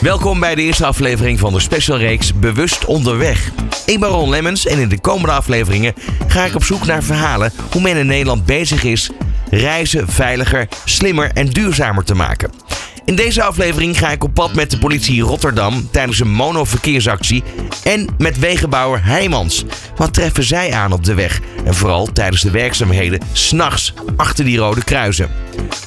Welkom bij de eerste aflevering van de specialreeks Bewust Onderweg. Ik ben Ron Lemmens en in de komende afleveringen ga ik op zoek naar verhalen hoe men in Nederland bezig is reizen veiliger, slimmer en duurzamer te maken. In deze aflevering ga ik op pad met de politie Rotterdam tijdens een monoverkeersactie en met wegenbouwer Heijmans. Wat treffen zij aan op de weg en vooral tijdens de werkzaamheden s'nachts achter die rode kruisen?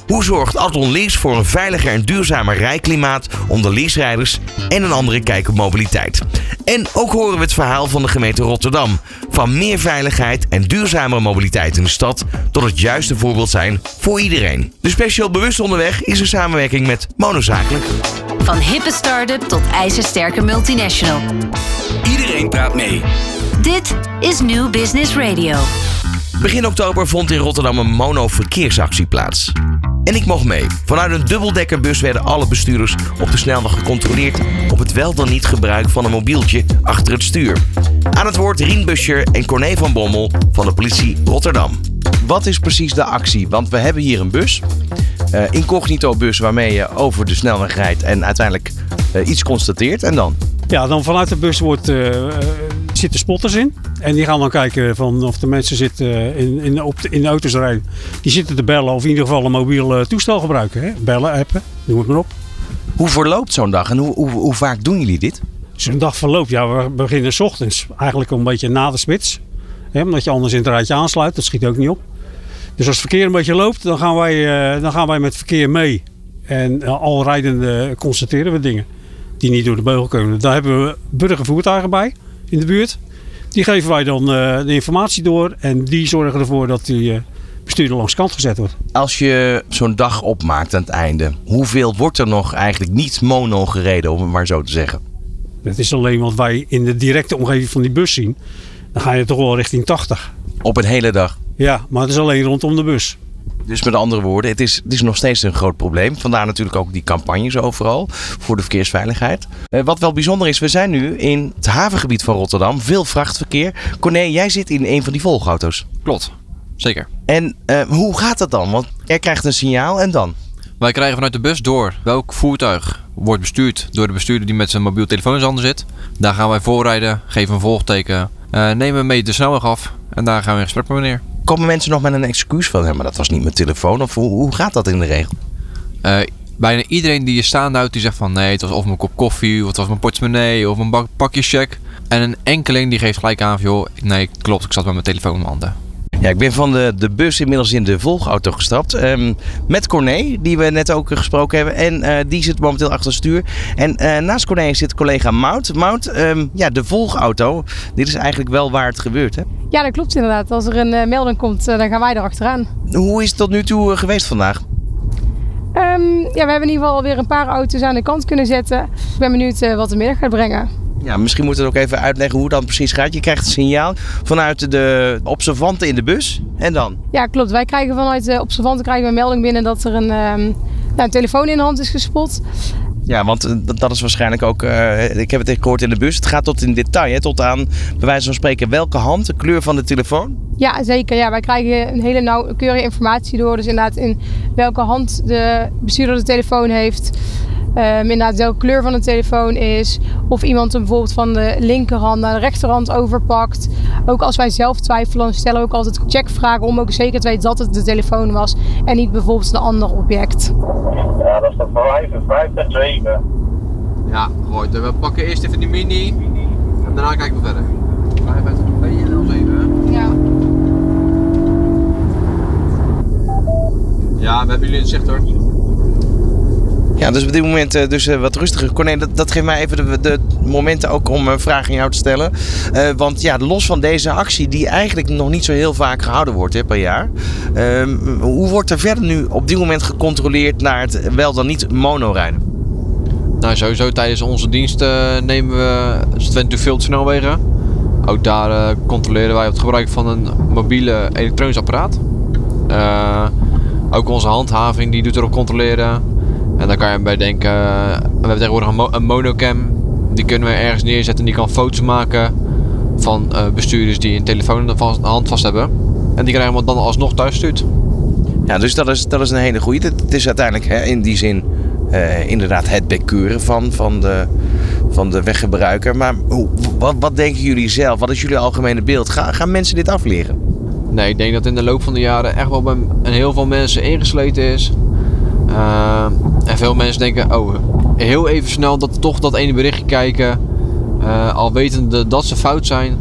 Hoe zorgt Adlon Lease voor een veiliger en duurzamer rijklimaat onder leaserijders en een andere kijk op mobiliteit? En ook horen we het verhaal van de gemeente Rotterdam. Van meer veiligheid en duurzamere mobiliteit in de stad tot het juiste voorbeeld zijn voor iedereen. De special Bewust Onderweg is een samenwerking met Monozakelijk. Van hippe start-up tot ijzersterke multinational. Iedereen praat mee. Dit is New Business Radio. Begin oktober vond in Rotterdam een mono-verkeersactie plaats. En ik mocht mee. Vanuit een dubbeldekkerbus werden alle bestuurders op de snelweg gecontroleerd op het wel dan niet gebruik van een mobieltje achter het stuur. Aan het woord Rien Buscher en Corné van Bommel van de politie Rotterdam. Wat is precies de actie? Want we hebben hier een bus, uh, incognito bus waarmee je over de snelweg rijdt en uiteindelijk uh, iets constateert. En dan? Ja, dan vanuit de bus wordt, uh, zitten spotters in. En die gaan dan kijken van of de mensen zitten in, in, op de, in de auto's rijden. Die zitten te bellen of in ieder geval een mobiel toestel gebruiken. Hè? Bellen, appen, noem het maar op. Hoe verloopt zo'n dag en hoe, hoe, hoe vaak doen jullie dit? Zo'n dag verloopt, ja, we beginnen s ochtends. Eigenlijk een beetje na de spits. Hè, omdat je anders in het rijtje aansluit, dat schiet ook niet op. Dus als het verkeer een beetje loopt, dan gaan wij, uh, dan gaan wij met het verkeer mee. En uh, al rijdende constateren we dingen die niet door de beugel kunnen. Daar hebben we burgervoertuigen bij in de buurt. Die geven wij dan uh, de informatie door en die zorgen ervoor dat die bestuurder langs kant gezet wordt. Als je zo'n dag opmaakt aan het einde, hoeveel wordt er nog eigenlijk niet mono gereden, om het maar zo te zeggen? Dat is alleen wat wij in de directe omgeving van die bus zien. Dan ga je toch wel richting 80. Op een hele dag? Ja, maar het is alleen rondom de bus. Dus met andere woorden, het is, het is nog steeds een groot probleem. Vandaar natuurlijk ook die campagnes overal voor de verkeersveiligheid. Uh, wat wel bijzonder is, we zijn nu in het havengebied van Rotterdam. Veel vrachtverkeer. Corné, jij zit in een van die volgauto's. Klopt, zeker. En uh, hoe gaat dat dan? Want er krijgt een signaal en dan? Wij krijgen vanuit de bus door welk voertuig wordt bestuurd door de bestuurder die met zijn mobiel telefoon in zijn handen zit. Daar gaan wij voorrijden, geven een volgteken, uh, nemen mee de snelweg af en daar gaan we in gesprek met meneer. Komen mensen nog met een excuus van, ja, maar dat was niet mijn telefoon? Of hoe, hoe gaat dat in de regel? Uh, bijna iedereen die je staande houdt, die zegt van nee, het was of mijn kop koffie, of het was mijn portemonnee, of een pakje check. En een enkeling die geeft gelijk aan van joh, nee klopt, ik zat met mijn telefoon in mijn handen. Ja, ik ben van de, de bus inmiddels in de volgauto gestapt. Um, met Corné, die we net ook gesproken hebben. En uh, die zit momenteel achter het stuur. En uh, naast Corné zit collega Mout. Mout, um, ja, de volgauto. Dit is eigenlijk wel waar het gebeurt, hè? Ja, dat klopt inderdaad. Als er een uh, melding komt, dan gaan wij erachteraan. Hoe is het tot nu toe geweest vandaag? Um, ja, we hebben in ieder geval alweer een paar auto's aan de kant kunnen zetten. Ik ben benieuwd wat de middag gaat brengen. Ja, misschien moeten we ook even uitleggen hoe dat precies gaat. Je krijgt een signaal vanuit de observanten in de bus. En dan? Ja, klopt. Wij krijgen vanuit de observanten krijgen we een melding binnen dat er een, um, nou, een telefoon in de hand is gespot. Ja, want dat is waarschijnlijk ook, uh, ik heb het gehoord in de bus, het gaat tot in detail, hè, tot aan bij wijze van spreken welke hand, de kleur van de telefoon. Ja, zeker. Ja, wij krijgen een hele nauwkeurige informatie door. Dus inderdaad in welke hand de bestuurder de telefoon heeft. Um, inderdaad welke kleur van de telefoon is. Of iemand hem bijvoorbeeld van de linkerhand naar de rechterhand overpakt. Ook als wij zelf twijfelen, stellen we ook altijd checkvragen om ook zeker te weten dat het de telefoon was. En niet bijvoorbeeld een ander object. Ja, dat staat voor 55 7. Ja, goed. We pakken eerst even die mini. En daarna kijken we verder. 55 07. Ja. Ja, we hebben jullie in zicht hoor. Ja, dus op dit moment uh, dus, uh, wat rustiger. Corné, dat, geeft mij even de, de momenten ook om een vraag aan jou te stellen. Uh, want ja, los van deze actie, die eigenlijk nog niet zo heel vaak gehouden wordt hè, per jaar. Ehm, hoe wordt er verder nu op dit moment gecontroleerd naar het wel dan niet monorijden? Nou, sowieso tijdens onze dienst nemen we 22 veel snelwegen. Ook daar eh, controleren wij het gebruik van een mobiele elektronisch apparaat. Eh, ook onze handhaving die doet erop controleren. En daar kan je bij denken, eh, we hebben tegenwoordig een, mo- een monocam. Die kunnen we ergens neerzetten en die kan foto's maken van eh, bestuurders die een telefoon in de hand vast hebben. En die krijgen we dan alsnog thuis gestuurd. Ja, dus dat is, dat is een hele goede. Het is uiteindelijk hè, in die zin eh, inderdaad het bekeuren van, van, de, van de weggebruiker. Maar hoe, wat, wat denken jullie zelf? Wat is jullie algemene beeld? Ga, gaan mensen dit afleren? Nee, ik denk dat in de loop van de jaren echt wel bij een heel veel mensen ingesleten is. Eh, en veel mensen denken, oh, heel even snel dat toch dat ene berichtje kijken. eh, al wetende dat ze fout zijn.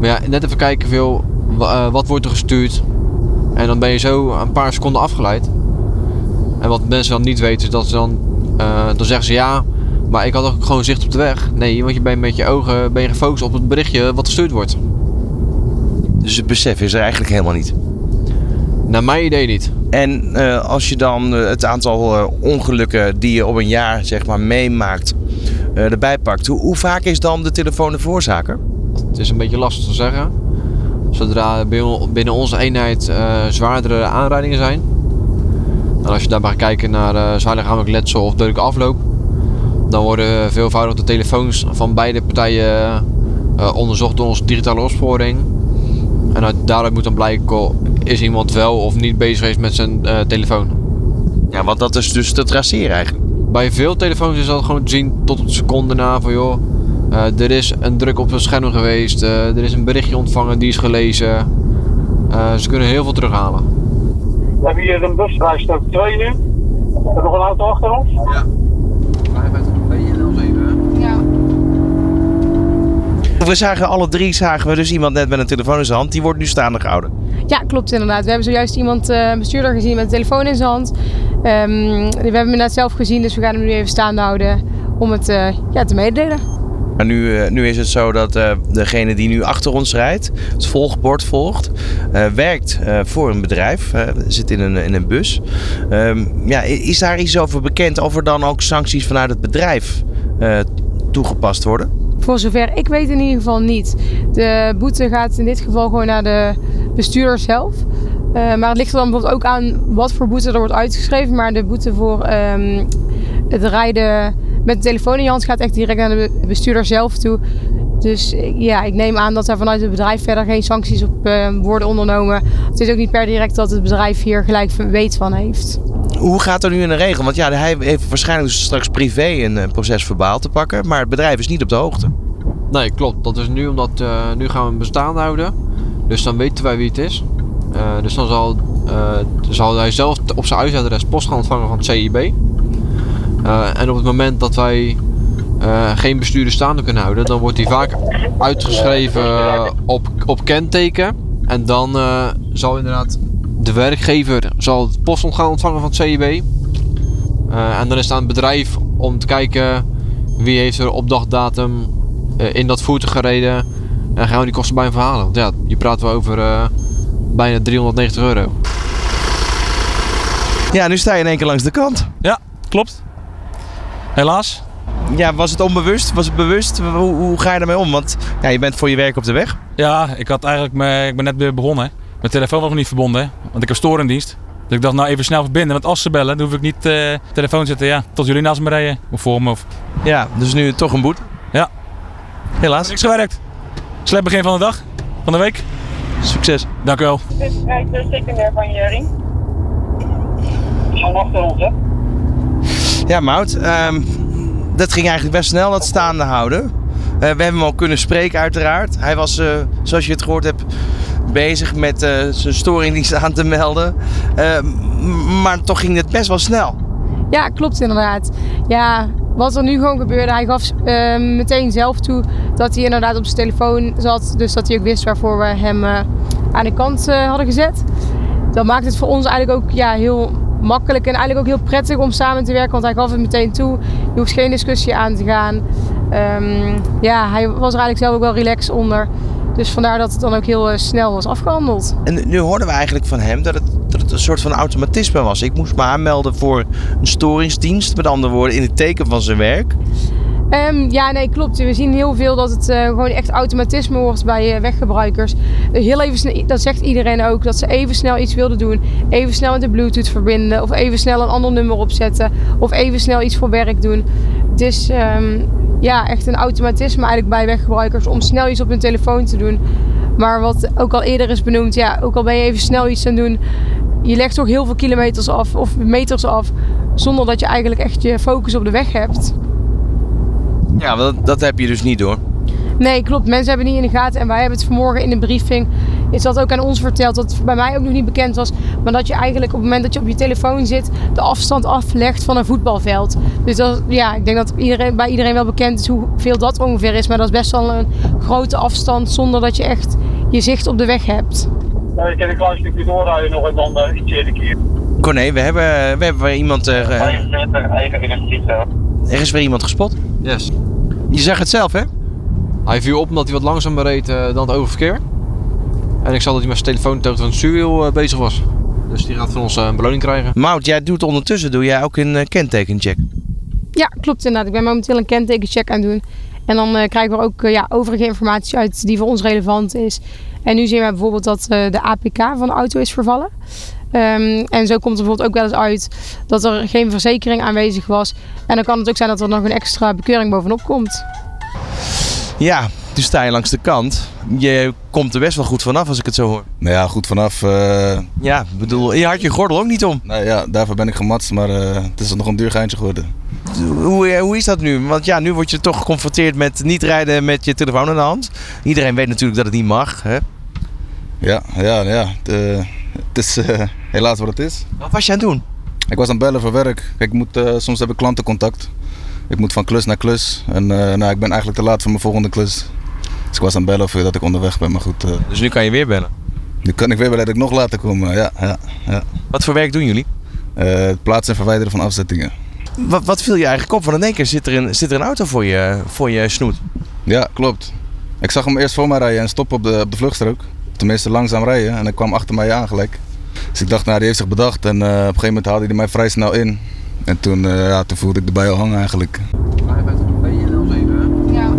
Maar ja, net even kijken veel, eh, wat wordt er gestuurd. En dan ben je zo een paar seconden afgeleid. En wat mensen dan niet weten is dat ze dan, eh, dan zeggen ze ja, maar ik had ook gewoon zicht op de weg. Nee, want je bent met je ogen ben je gefocust op het berichtje wat gestuurd wordt. Dus het besef is er eigenlijk helemaal niet. Naar mijn idee niet. En eh, als je dan eh, het aantal eh, ongelukken die je op een jaar zeg maar, meemaakt eh, erbij pakt, hoe, hoe vaak is dan de telefoon de veroorzaker? Het is een beetje lastig te zeggen. Zodra binnen onze eenheid zwaardere aanrijdingen zijn. En als je daarbij gaat kijken naar eh zwaar lichamelijk letsel of dodelijke afloop. Dan worden veelvoudig de telefoons van beide partijen onderzocht door onze digitale opsporing. En uit, daaruit moet dan blijken is iemand wel of niet bezig geweest met zijn eh, telefoon. Ja, want dat is dus te traceren eigenlijk. Bij veel telefoons is dat gewoon te zien tot op de seconde na van joh, eh, er is een druk op het scherm geweest, eh, er is een berichtje ontvangen die is gelezen. Eh, ze kunnen heel veel terughalen. We hebben hier een busrijstok 2 nu. We hebben nog een auto achter ons. Ja. Ja. We zagen alle drie zagen we dus iemand net met een telefoon in zijn hand. Die wordt nu staande gehouden. Ja, klopt inderdaad. We hebben zojuist iemand, een bestuurder gezien met een telefoon in zijn hand. Ehm, we hebben hem inderdaad zelf gezien, dus we gaan hem nu even staande houden om het eh, ja, te mededelen. Maar nu, eh, nu is het zo dat degene die nu achter ons rijdt, het volgbord volgt, werkt voor een bedrijf, zit in een, in een bus. Ehm, ja, is daar iets over bekend of er dan ook sancties vanuit het bedrijf toegepast worden? Voor zover ik weet in ieder geval niet. De boete gaat in dit geval gewoon naar de bestuurder zelf. Eh, maar het ligt er dan bijvoorbeeld ook aan wat voor boete er wordt uitgeschreven. Maar de boete voor ehm, het rijden met de telefoon in je hand gaat echt direct naar de be- bestuurder zelf toe. Dus eh, ja, ik neem aan dat er vanuit het bedrijf verder geen sancties op eh, worden ondernomen. Het is ook niet per direct dat het bedrijf hier gelijk weet van heeft. Hoe gaat er nu in de regel? Want ja, hij heeft waarschijnlijk dus straks privé een eh, proces verbaal te pakken, maar het bedrijf is niet op de hoogte. Nee, klopt. Dat is nu omdat eh, nu gaan we hem bestaan houden. Dus dan weten wij wie het is. Eh, dus dan zal, zal hij zelf op zijn huisadres post gaan ontvangen van het CIB. En op het moment dat wij geen bestuurder staande kunnen houden, dan wordt hij vaak uitgeschreven op, op kenteken. En dan zal inderdaad de werkgever zal het post gaan ontvangen van het CIB. Eh, en dan is het aan het bedrijf om te kijken wie heeft er op dagdatum eh, in dat voertuig gereden. En gaan we die kosten bij hem verhalen. Want ja, je praat wel over eh, bijna 390 euro. Ja, nu sta je in één keer langs de kant. Ja, klopt. Helaas. Ja, was het onbewust? Was het bewust? Hoe, hoe ga je daarmee om? Want ja, je bent voor je werk op de weg. Ja, ik, had eigenlijk me, ik ben net weer begonnen. Mijn telefoon was nog niet verbonden, hè, want ik heb storendienst. Dus ik dacht, nou even snel verbinden. Want als ze bellen, dan hoef ik niet eh telefoon te zetten. Ja, tot jullie naast me rijden. Of voor me. Of... Ja, dus nu toch een boete. Ja. Helaas. Niks gewerkt. Slecht begin van de dag. Van de week. Succes. Dank u wel. Dit rijdt de secundair van Jering. Van achter ons, hè? Ja, Mout. ehm, dat ging eigenlijk best snel, dat staande houden. Eh, we hebben hem al kunnen spreken, uiteraard. Hij was, eh, zoals je het gehoord hebt, bezig met eh, zijn storingdienst aan te melden. Eh, maar toch ging het best wel snel. Ja, klopt inderdaad. Ja, wat er nu gewoon gebeurde, hij gaf eh, meteen zelf toe dat hij inderdaad op zijn telefoon zat. Dus dat hij ook wist waarvoor we hem eh, aan de kant hadden gezet. Dat maakt het voor ons eigenlijk ook ja, heel makkelijk en eigenlijk ook heel prettig om samen te werken. Want hij gaf het meteen toe. Je hoeft geen discussie aan te gaan. Ehm, ja, hij was er eigenlijk zelf ook wel relaxed onder. Dus vandaar dat het dan ook heel eh, snel was afgehandeld. En nu hoorden we eigenlijk van hem dat het, een soort van automatisme was. Ik moest me aanmelden voor een storingsdienst. Met andere woorden, in het teken van zijn werk. Ehm, ja, nee, klopt. We zien heel veel dat het eh, gewoon echt automatisme wordt bij eh, weggebruikers. Heel even dat zegt iedereen ook, dat ze even snel iets wilden doen. Even snel met de Bluetooth verbinden, of even snel een ander nummer opzetten, of even snel iets voor werk doen. Het is ehm, ja, echt een automatisme eigenlijk bij weggebruikers om snel iets op hun telefoon te doen. Maar wat ook al eerder is benoemd, ja, ook al ben je even snel iets aan het doen, je legt toch heel veel kilometers af of meters af, zonder dat je eigenlijk echt je focus op de weg hebt. Ja, dat, dat heb je dus niet door. Nee, klopt. Mensen hebben het niet in de gaten. En wij hebben het vanmorgen in de briefing. Is dat ook aan ons verteld. Dat bij mij ook nog niet bekend was. Maar dat je eigenlijk op het moment dat je op je telefoon zit. de afstand aflegt van een voetbalveld. Dus dat, ja, ik denk dat iedereen, bij iedereen wel bekend is hoeveel dat ongeveer is. Maar dat is best wel een grote afstand. zonder dat je echt je zicht op de weg hebt. Nou, ik kan een klein stukje doorrijden nog en dan uh, iets eerder keer. Corné, we hebben, we hebben weer iemand. Uh, er is weer iemand gespot. Yes. Je zag het zelf, hè? Hij viel op omdat hij wat langzamer reed eh, dan het oververkeer. En ik zag dat hij met zijn telefoon tegen het stuurwiel eh, bezig was. Dus die gaat van ons eh, een beloning krijgen. Mout, jij doet ondertussen doe jij ook een kentekencheck. Ja, klopt inderdaad. Ik ben momenteel een kentekencheck aan het doen. En dan eh, krijgen we ook ja, overige informatie uit die voor ons relevant is. En nu zien we bijvoorbeeld dat eh, de APK van de auto is vervallen. Ehm, en zo komt er bijvoorbeeld ook wel eens uit dat er geen verzekering aanwezig was. En dan kan het ook zijn dat er nog een extra bekeuring bovenop komt. Ja, nu sta je langs de kant. Je komt er best wel goed vanaf als ik het zo hoor. Nou ja, goed vanaf. eh, Ja, ik bedoel, je had je gordel ook niet om. nou ja, daarvoor ben ik gematst, maar eh, het is nog een duur geintje geworden. Hoe, eh, hoe is dat nu? Want ja, nu word je toch geconfronteerd met niet rijden met je telefoon in de hand. Iedereen weet natuurlijk dat het niet mag. Hè? Ja, ja, ja. Eh, het is eh, helaas wat het is. Wat was je aan het doen? Ik was aan het bellen voor werk. Kijk, ik moet, eh, soms heb ik klantencontact. Ik moet van klus naar klus. En eh, nou, ik ben eigenlijk te laat voor mijn volgende klus. Dus ik was aan het bellen voor dat ik onderweg ben. Maar goed, eh, Dus nu kan je weer bellen. nu kan ik weer bellen dat ik nog later kom. ja, ja, ja. Wat voor werk doen jullie? Eh, het plaatsen en verwijderen van afzettingen. Wat, wat viel je eigenlijk op? Want in één keer zit er een, zit er een auto voor je, voor je snoet. Ja, klopt. Ik zag hem eerst voor mij rijden en stoppen op de, op de vluchtstrook. Tenminste, langzaam rijden. En hij kwam achter mij aan gelijk. Dus ik dacht, nou, die heeft zich bedacht. En eh, op een gegeven moment haalde hij mij vrij snel in. En toen, eh, ja, toen voelde ik erbij al hangen eigenlijk. Ja.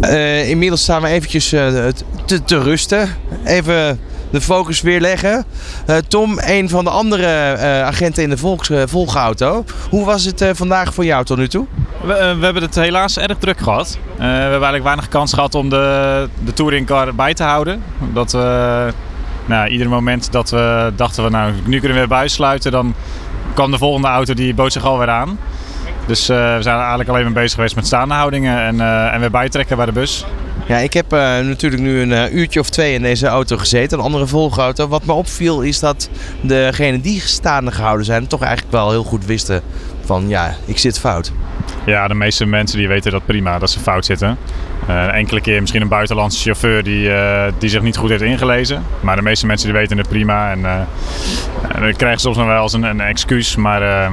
Eh, inmiddels staan we eventjes eh, te, te rusten. Even de focus weer leggen. Eh, Tom, een van de andere eh, agenten in de volks, eh, volgauto. Hoe was het vandaag voor jou tot nu toe? We, we hebben het helaas erg druk gehad. Eh, we hebben eigenlijk weinig kans gehad om de, de touringcar bij te houden. Omdat we, nou, ieder moment dat we dachten we, nou, nu kunnen we weer buissluiten, dan kwam de volgende auto die bood zich alweer aan. Dus we zijn eigenlijk alleen maar bezig geweest met staande houdingen en, en weer bijtrekken bij de bus. Ja, ik heb eh, natuurlijk nu een eh, uurtje of twee in deze auto gezeten, een andere volgauto. Wat me opviel is dat degenen die staande gehouden zijn, toch eigenlijk wel heel goed wisten van ja, ik zit fout. Ja, de meeste mensen die weten dat prima, dat ze fout zitten. Een enkele keer misschien een buitenlandse chauffeur die, die zich niet goed heeft ingelezen. Maar de meeste mensen die weten het prima. En, eh, en krijgen soms nog wel eens een, een excuus. Maar eh,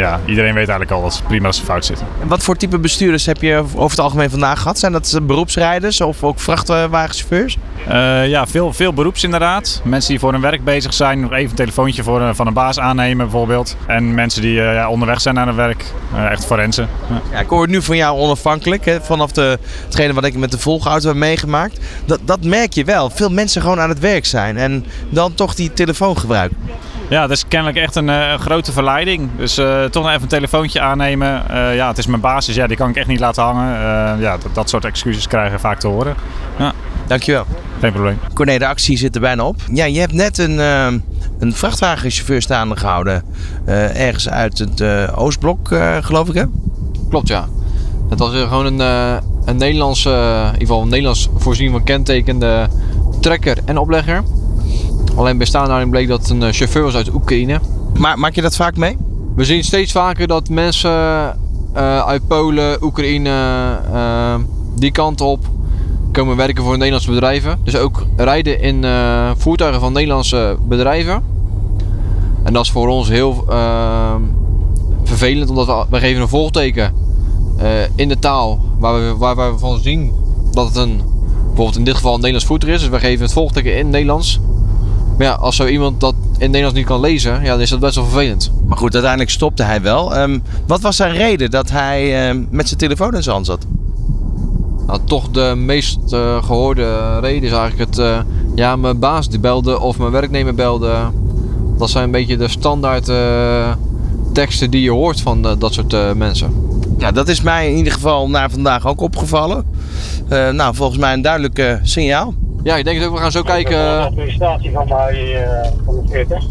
ja, iedereen weet eigenlijk al dat ze prima dat ze fout zitten. En wat voor type bestuurders heb je over het algemeen vandaag gehad? Zijn dat eh, beroepsrijders of ook vrachtwagenchauffeurs? Eh, ja, veel, veel beroeps inderdaad. Mensen die voor hun werk bezig zijn. Nog even een telefoontje voor, een- van een baas aannemen bijvoorbeeld. En mensen die eh, ja, onderweg zijn naar hun werk. Eh, echt forensen. Ja. Ja, ik hoor het nu van jou onafhankelijk, hè, vanaf de, hetgene wat ik met de volgauto heb meegemaakt. Dat, dat merk je wel. Veel mensen gewoon aan het werk zijn en dan toch die telefoon gebruiken. Ja, dat is kennelijk echt een eh, grote verleiding. Dus eh, toch nog even een telefoontje aannemen. Eh, ja, het is mijn basis. Ja, die kan ik echt niet laten hangen. Eh, ja, dat, dat soort excuses krijgen vaak te horen. Ja, Dankjewel. geen probleem. Corné, de actie zit er bijna op. Ja, je hebt net een, een vrachtwagenchauffeur staande gehouden. eh, ergens uit het eh, Oostblok, eh, geloof ik hè? Klopt, ja. Het was weer gewoon een, eh, een Nederlandse, in ieder geval een Nederlands voorzien van kentekende trekker en oplegger. Alleen bij staanhouding bleek dat het een eh, chauffeur was uit Oekraïne. Maar maak je dat vaak mee? We zien steeds vaker dat mensen eh, uit Polen, Oekraïne, eh, die kant op komen werken voor Nederlandse bedrijven. Dus ook rijden in voertuigen van Nederlandse bedrijven. En dat is voor ons heel eh, vervelend, omdat we, we geven een volteken eh, in de taal waar we, waar we van zien dat het een, bijvoorbeeld in dit geval een Nederlands voertuig is. Dus we geven het volteken in het Nederlands. Maar ja, als zo iemand dat het Nederlands niet kan lezen, ja, dan is dat best wel vervelend. Maar goed, uiteindelijk stopte hij wel. Ehm, wat was zijn reden dat hij ehm, met zijn telefoon in zijn hand zat? Nou, toch de meest eh, gehoorde reden is eigenlijk het... eh, ja, mijn baas die belde of mijn werknemer belde. Dat zijn een beetje de standaard eh, teksten die je hoort van dat soort mensen. Ja, dat is mij in ieder geval na vandaag ook opgevallen. Nou, volgens mij een duidelijk signaal. Ja, ik denk dat we gaan zo kijken... De administratie van mij eh, van de 40.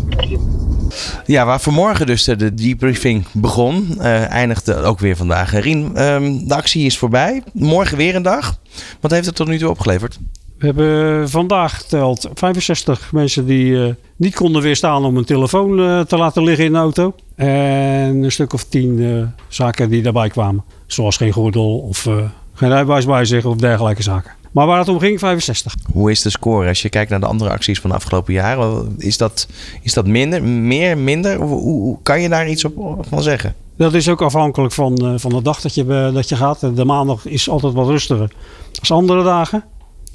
Ja, waar vanmorgen dus de, de debriefing begon, eh, eindigde ook weer vandaag. Eh, Rien, ehm, de actie is voorbij. Morgen weer een dag. Wat heeft het tot nu toe opgeleverd? We hebben vandaag geteld 65 mensen die eh, niet konden weerstaan om een telefoon eh, te laten liggen in de auto. En een stuk of tien eh, zaken die daarbij kwamen. Zoals geen gordel of eh, geen rijbewijs bij zich of dergelijke zaken. Maar waar het om ging, 65. Hoe is de score als je kijkt naar de andere acties van de afgelopen jaren? Is dat, is dat minder, meer, minder? Hoe, hoe- hoe- kan je daar iets op van zeggen? Dat is ook afhankelijk van, eh, van de dag dat je, eh, dat je gaat. De maandag is altijd wat rustiger als andere dagen.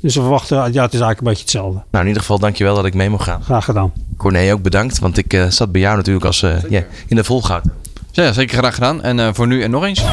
Dus we verwachten, ja, het is eigenlijk een beetje hetzelfde. Nou, in ieder geval dankjewel dat ik mee mocht gaan. Graag gedaan. Corné ook bedankt, want ik eh, zat bij jou natuurlijk als, eh, in de volgoud. Ja, zeker graag gedaan. En eh, voor nu en nog eens.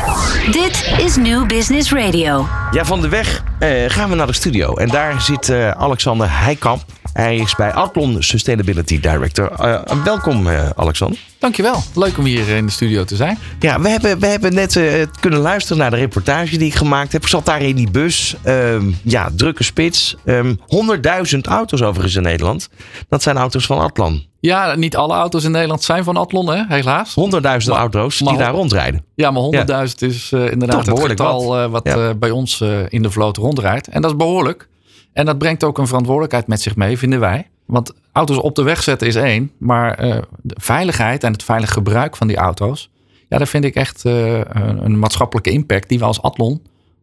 Dit is New Business Radio. Ja, van de weg eh, gaan we naar de studio. En daar zit eh, Alexander Heikamp. Hij is bij Adlon Sustainability Director. Eh, welkom, eh, Alexander. Dankjewel. Leuk om hier in de studio te zijn. Ja, we hebben, we hebben net eh, kunnen luisteren naar de reportage die ik gemaakt heb. Ik zat daar in die bus. Ehm, ja, drukke spits. Ehm 100.000 auto's overigens in Nederland. Dat zijn auto's van Adlon. Ja, niet alle auto's in Nederland zijn van Adlon, hè? helaas. 100.000 auto's die maar- daar rondrijden. Ja, maar 100.000 is inderdaad het behoorlijk getal wat. wat Ja. bij ons in de vloot rondrijdt. En dat is behoorlijk. En dat brengt ook een verantwoordelijkheid met zich mee, vinden wij. Want auto's op de weg zetten is één. Maar eh, de veiligheid en het veilig gebruik van die auto's... Ja, daar vind ik echt eh, een, maatschappelijke impact... die we als Adlon,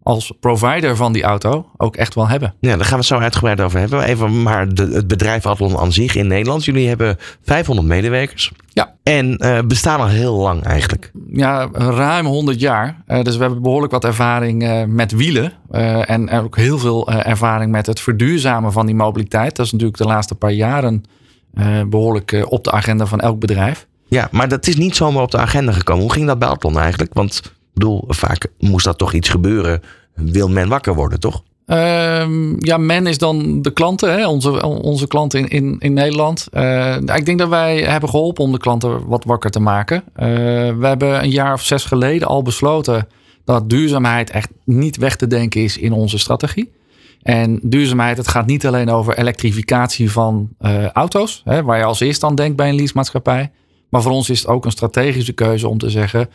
als provider van die auto... ook echt wel hebben. Ja, daar gaan we het zo uitgebreid over hebben. Even maar de, het bedrijf Adlon aan zich in Nederland. Jullie hebben 500 medewerkers. Ja. En eh, bestaan al heel lang eigenlijk. ja, ruim 100 jaar. Eh, dus we hebben behoorlijk wat ervaring eh, met wielen. En ook heel veel ervaring met het verduurzamen van die mobiliteit. Dat is natuurlijk de laatste paar jaren eh, behoorlijk eh, op de agenda van elk bedrijf. Ja, maar dat is niet zomaar op de agenda gekomen. Hoe ging dat bij Adlon eigenlijk? Want bedoel, vaak moest dat toch iets gebeuren. Wil men wakker worden, toch? Ehm, ja, men is dan de klanten, hè? Onze, onze klanten in, in, in Nederland. Eh, ik denk dat wij hebben geholpen om de klanten wat wakker te maken. Eh, we hebben een jaar of zes geleden al besloten dat duurzaamheid echt niet weg te denken is in onze strategie. En duurzaamheid, het gaat niet alleen over elektrificatie van eh, auto's, hè, waar je als eerste aan denkt bij een leasemaatschappij. Maar voor ons is het ook een strategische keuze om te zeggen,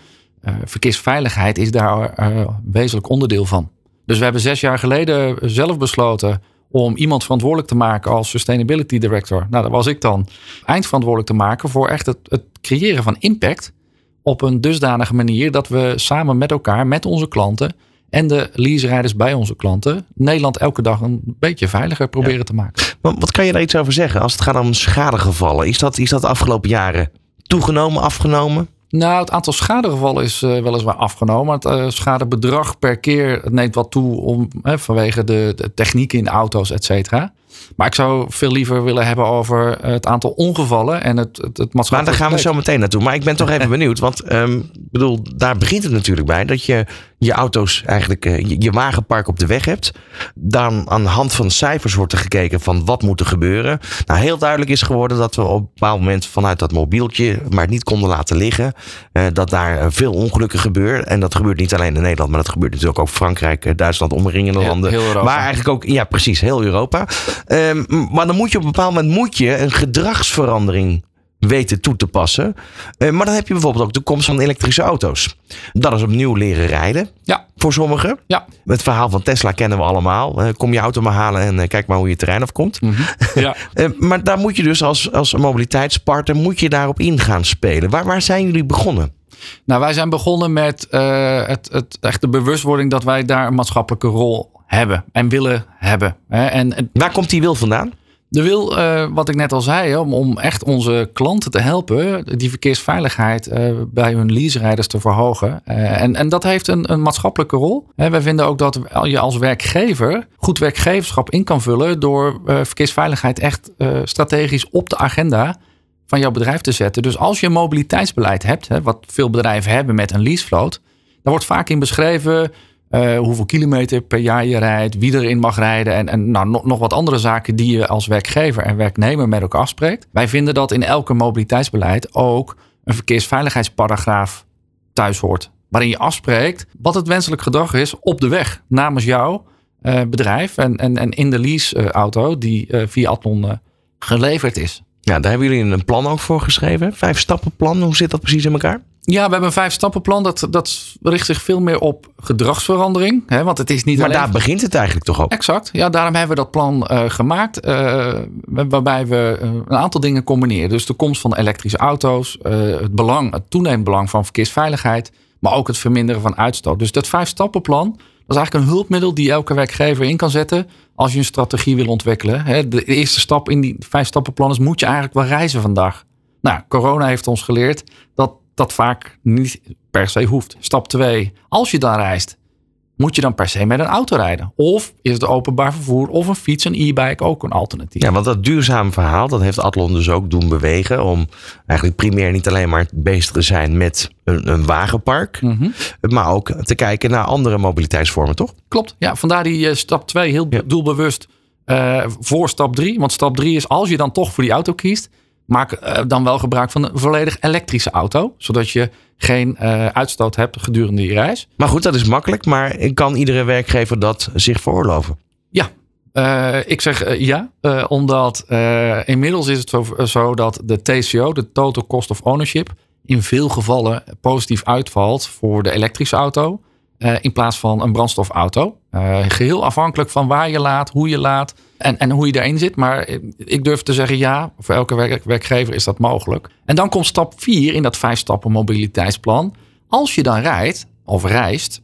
verkeersveiligheid is daar eh, wezenlijk onderdeel van. Dus we hebben zes jaar geleden zelf besloten om iemand verantwoordelijk te maken als Sustainability Director. Nou, dat was ik dan. Eindverantwoordelijk te maken voor echt het, het creëren van impact op een dusdanige manier dat we samen met elkaar, met onze klanten en de leaserijders bij onze klanten, Nederland elke dag een beetje veiliger proberen te maken. Maar wat kan je daar iets over zeggen als het gaat om schadegevallen? Is dat, is dat de afgelopen jaren toegenomen, afgenomen? Nou, het aantal schadegevallen is eh, weliswaar afgenomen. Het eh, schadebedrag per keer neemt wat toe om, hè, vanwege de, de techniek in auto's, et cetera. Maar ik zou veel liever willen hebben over het aantal ongevallen en het, het, het Maar daar gaan we zo meteen naartoe. Maar ik ben toch even benieuwd. Want ehm, ik bedoel, daar begint het natuurlijk bij. Dat je je auto's eigenlijk, eh, je, je wagenpark op de weg hebt. Dan aan de hand van cijfers wordt er gekeken van wat moet er gebeuren. Nou, heel duidelijk is geworden dat we op een bepaald moment vanuit dat mobieltje maar niet konden laten liggen. Eh, dat daar eh, veel ongelukken gebeuren. En dat gebeurt niet alleen in Nederland, maar dat gebeurt natuurlijk ook Frankrijk, Duitsland, omringende Heel- landen. heel Europa. Maar eigenlijk ook, ja precies, heel Europa. Ehm, maar dan moet je op een bepaald moment moet je een gedragsverandering weten toe te passen. Eh, maar dan heb je bijvoorbeeld ook de komst van elektrische auto's. Dat is opnieuw leren rijden. Ja. Voor sommigen. Ja. Het verhaal van Tesla kennen we allemaal. Eh, kom je auto maar halen en eh, kijk maar hoe je terrein afkomt. Ja. Eh, maar daar moet je dus als, als mobiliteitspartner moet je daarop in gaan spelen. Waar, waar zijn jullie begonnen? Nou, wij zijn begonnen met het, het, echt de bewustwording dat wij daar een maatschappelijke rol hebben en willen hebben. Hè. En, en Waar komt die wil vandaan? De wil, eh, wat ik net al zei, om, om echt onze klanten te helpen, die verkeersveiligheid eh, bij hun leaserijders te verhogen. Eh, en, en dat heeft een, een maatschappelijke rol. Hè, wij vinden ook dat je als werkgever goed werkgeverschap in kan vullen door verkeersveiligheid echt strategisch op de agenda van jouw bedrijf te zetten. Dus als je een mobiliteitsbeleid hebt, hè, wat veel bedrijven hebben met een leasevloot, daar wordt vaak in beschreven uh, hoeveel kilometer per jaar je rijdt, wie erin mag rijden en, en nou, nog, nog wat andere zaken die je als werkgever en werknemer met elkaar afspreekt. Wij vinden dat in elke mobiliteitsbeleid ook een verkeersveiligheidsparagraaf thuis hoort. Waarin je afspreekt wat het wenselijk gedrag is op de weg namens jouw uh, bedrijf en, en, en in de leaseauto die uh, via Atlon geleverd is. Ja, daar hebben jullie een plan ook voor geschreven. Vijf stappen plan. Hoe zit dat precies in elkaar? Ja, we hebben een vijf stappenplan. Dat, dat richt zich veel meer op gedragsverandering. Hè, want het is niet maar alleen... daar begint het eigenlijk toch ook? Exact. Ja, daarom hebben we dat plan uh, gemaakt. Uh, waarbij we uh, een aantal dingen combineren. Dus de komst van elektrische auto's. het, belang, het toenemend belang van verkeersveiligheid. Maar ook het verminderen van uitstoot. Dus dat vijf stappenplan. Dat is eigenlijk een hulpmiddel die elke werkgever in kan zetten. Als je een strategie wil ontwikkelen. Hè, de eerste stap in die vijf stappenplan is. Moet je eigenlijk wel reizen vandaag? Nou, corona heeft ons geleerd dat dat vaak niet per se hoeft. Stap 2. Als je dan reist, moet je dan per se met een auto rijden? Of is het openbaar vervoer of een fiets, een e-bike ook een alternatief? Ja, want dat duurzaam verhaal, dat heeft Atlon dus ook doen bewegen. Om eigenlijk primair niet alleen maar bezig te zijn met een, een wagenpark. Mm-hmm. Maar ook te kijken naar andere mobiliteitsvormen, toch? Klopt, ja. Vandaar die uh, stap 2 heel ja. doelbewust uh, voor stap 3. Want stap 3 is als je dan toch voor die auto kiest Maak uh, dan wel gebruik van een volledig elektrische auto. Zodat je geen uh, uitstoot hebt gedurende je reis. Maar goed, dat is makkelijk. Maar kan iedere werkgever dat zich veroorloven? Ja. Uh, ik zeg ja, omdat inmiddels is het zo, zo, dat de TCO, de Total Cost of Ownership, in veel gevallen positief uitvalt voor de elektrische auto. in plaats van een brandstofauto. geheel afhankelijk van waar je laat, hoe je laat en, en hoe je daarin zit. Maar ik durf te zeggen ja, voor elke werk, werkgever is dat mogelijk. En dan komt stap 4 in dat vijf stappen mobiliteitsplan. Als je dan rijdt of reist,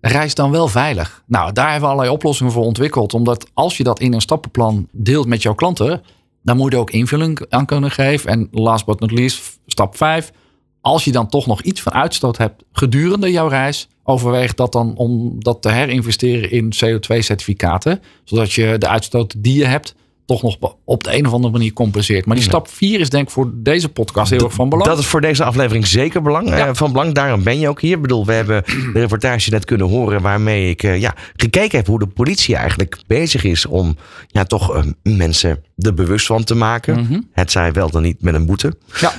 reis dan wel veilig. Nou, daar hebben we allerlei oplossingen voor ontwikkeld. Omdat als je dat in een stappenplan deelt met jouw klanten, dan moet je ook invulling aan kunnen geven. En last but not least, stap 5. Als je dan toch nog iets van uitstoot hebt gedurende jouw reis, overweeg dat dan om dat te herinvesteren in CO2-certificaten. Zodat je de uitstoot die je hebt toch nog op de een of andere manier compenseert. Maar die stap 4 is denk ik voor deze podcast heel erg van belang. Dat is voor deze aflevering zeker belang, ja. uh, van belang. Daarom ben je ook hier. Ik bedoel, we hebben de reportage net kunnen horen waarmee ik uh, ja, gekeken heb hoe de politie eigenlijk bezig is om ja, toch uh, mensen er bewust van te maken. Mm -hmm. Het zij wel dan niet met een boete. Ja.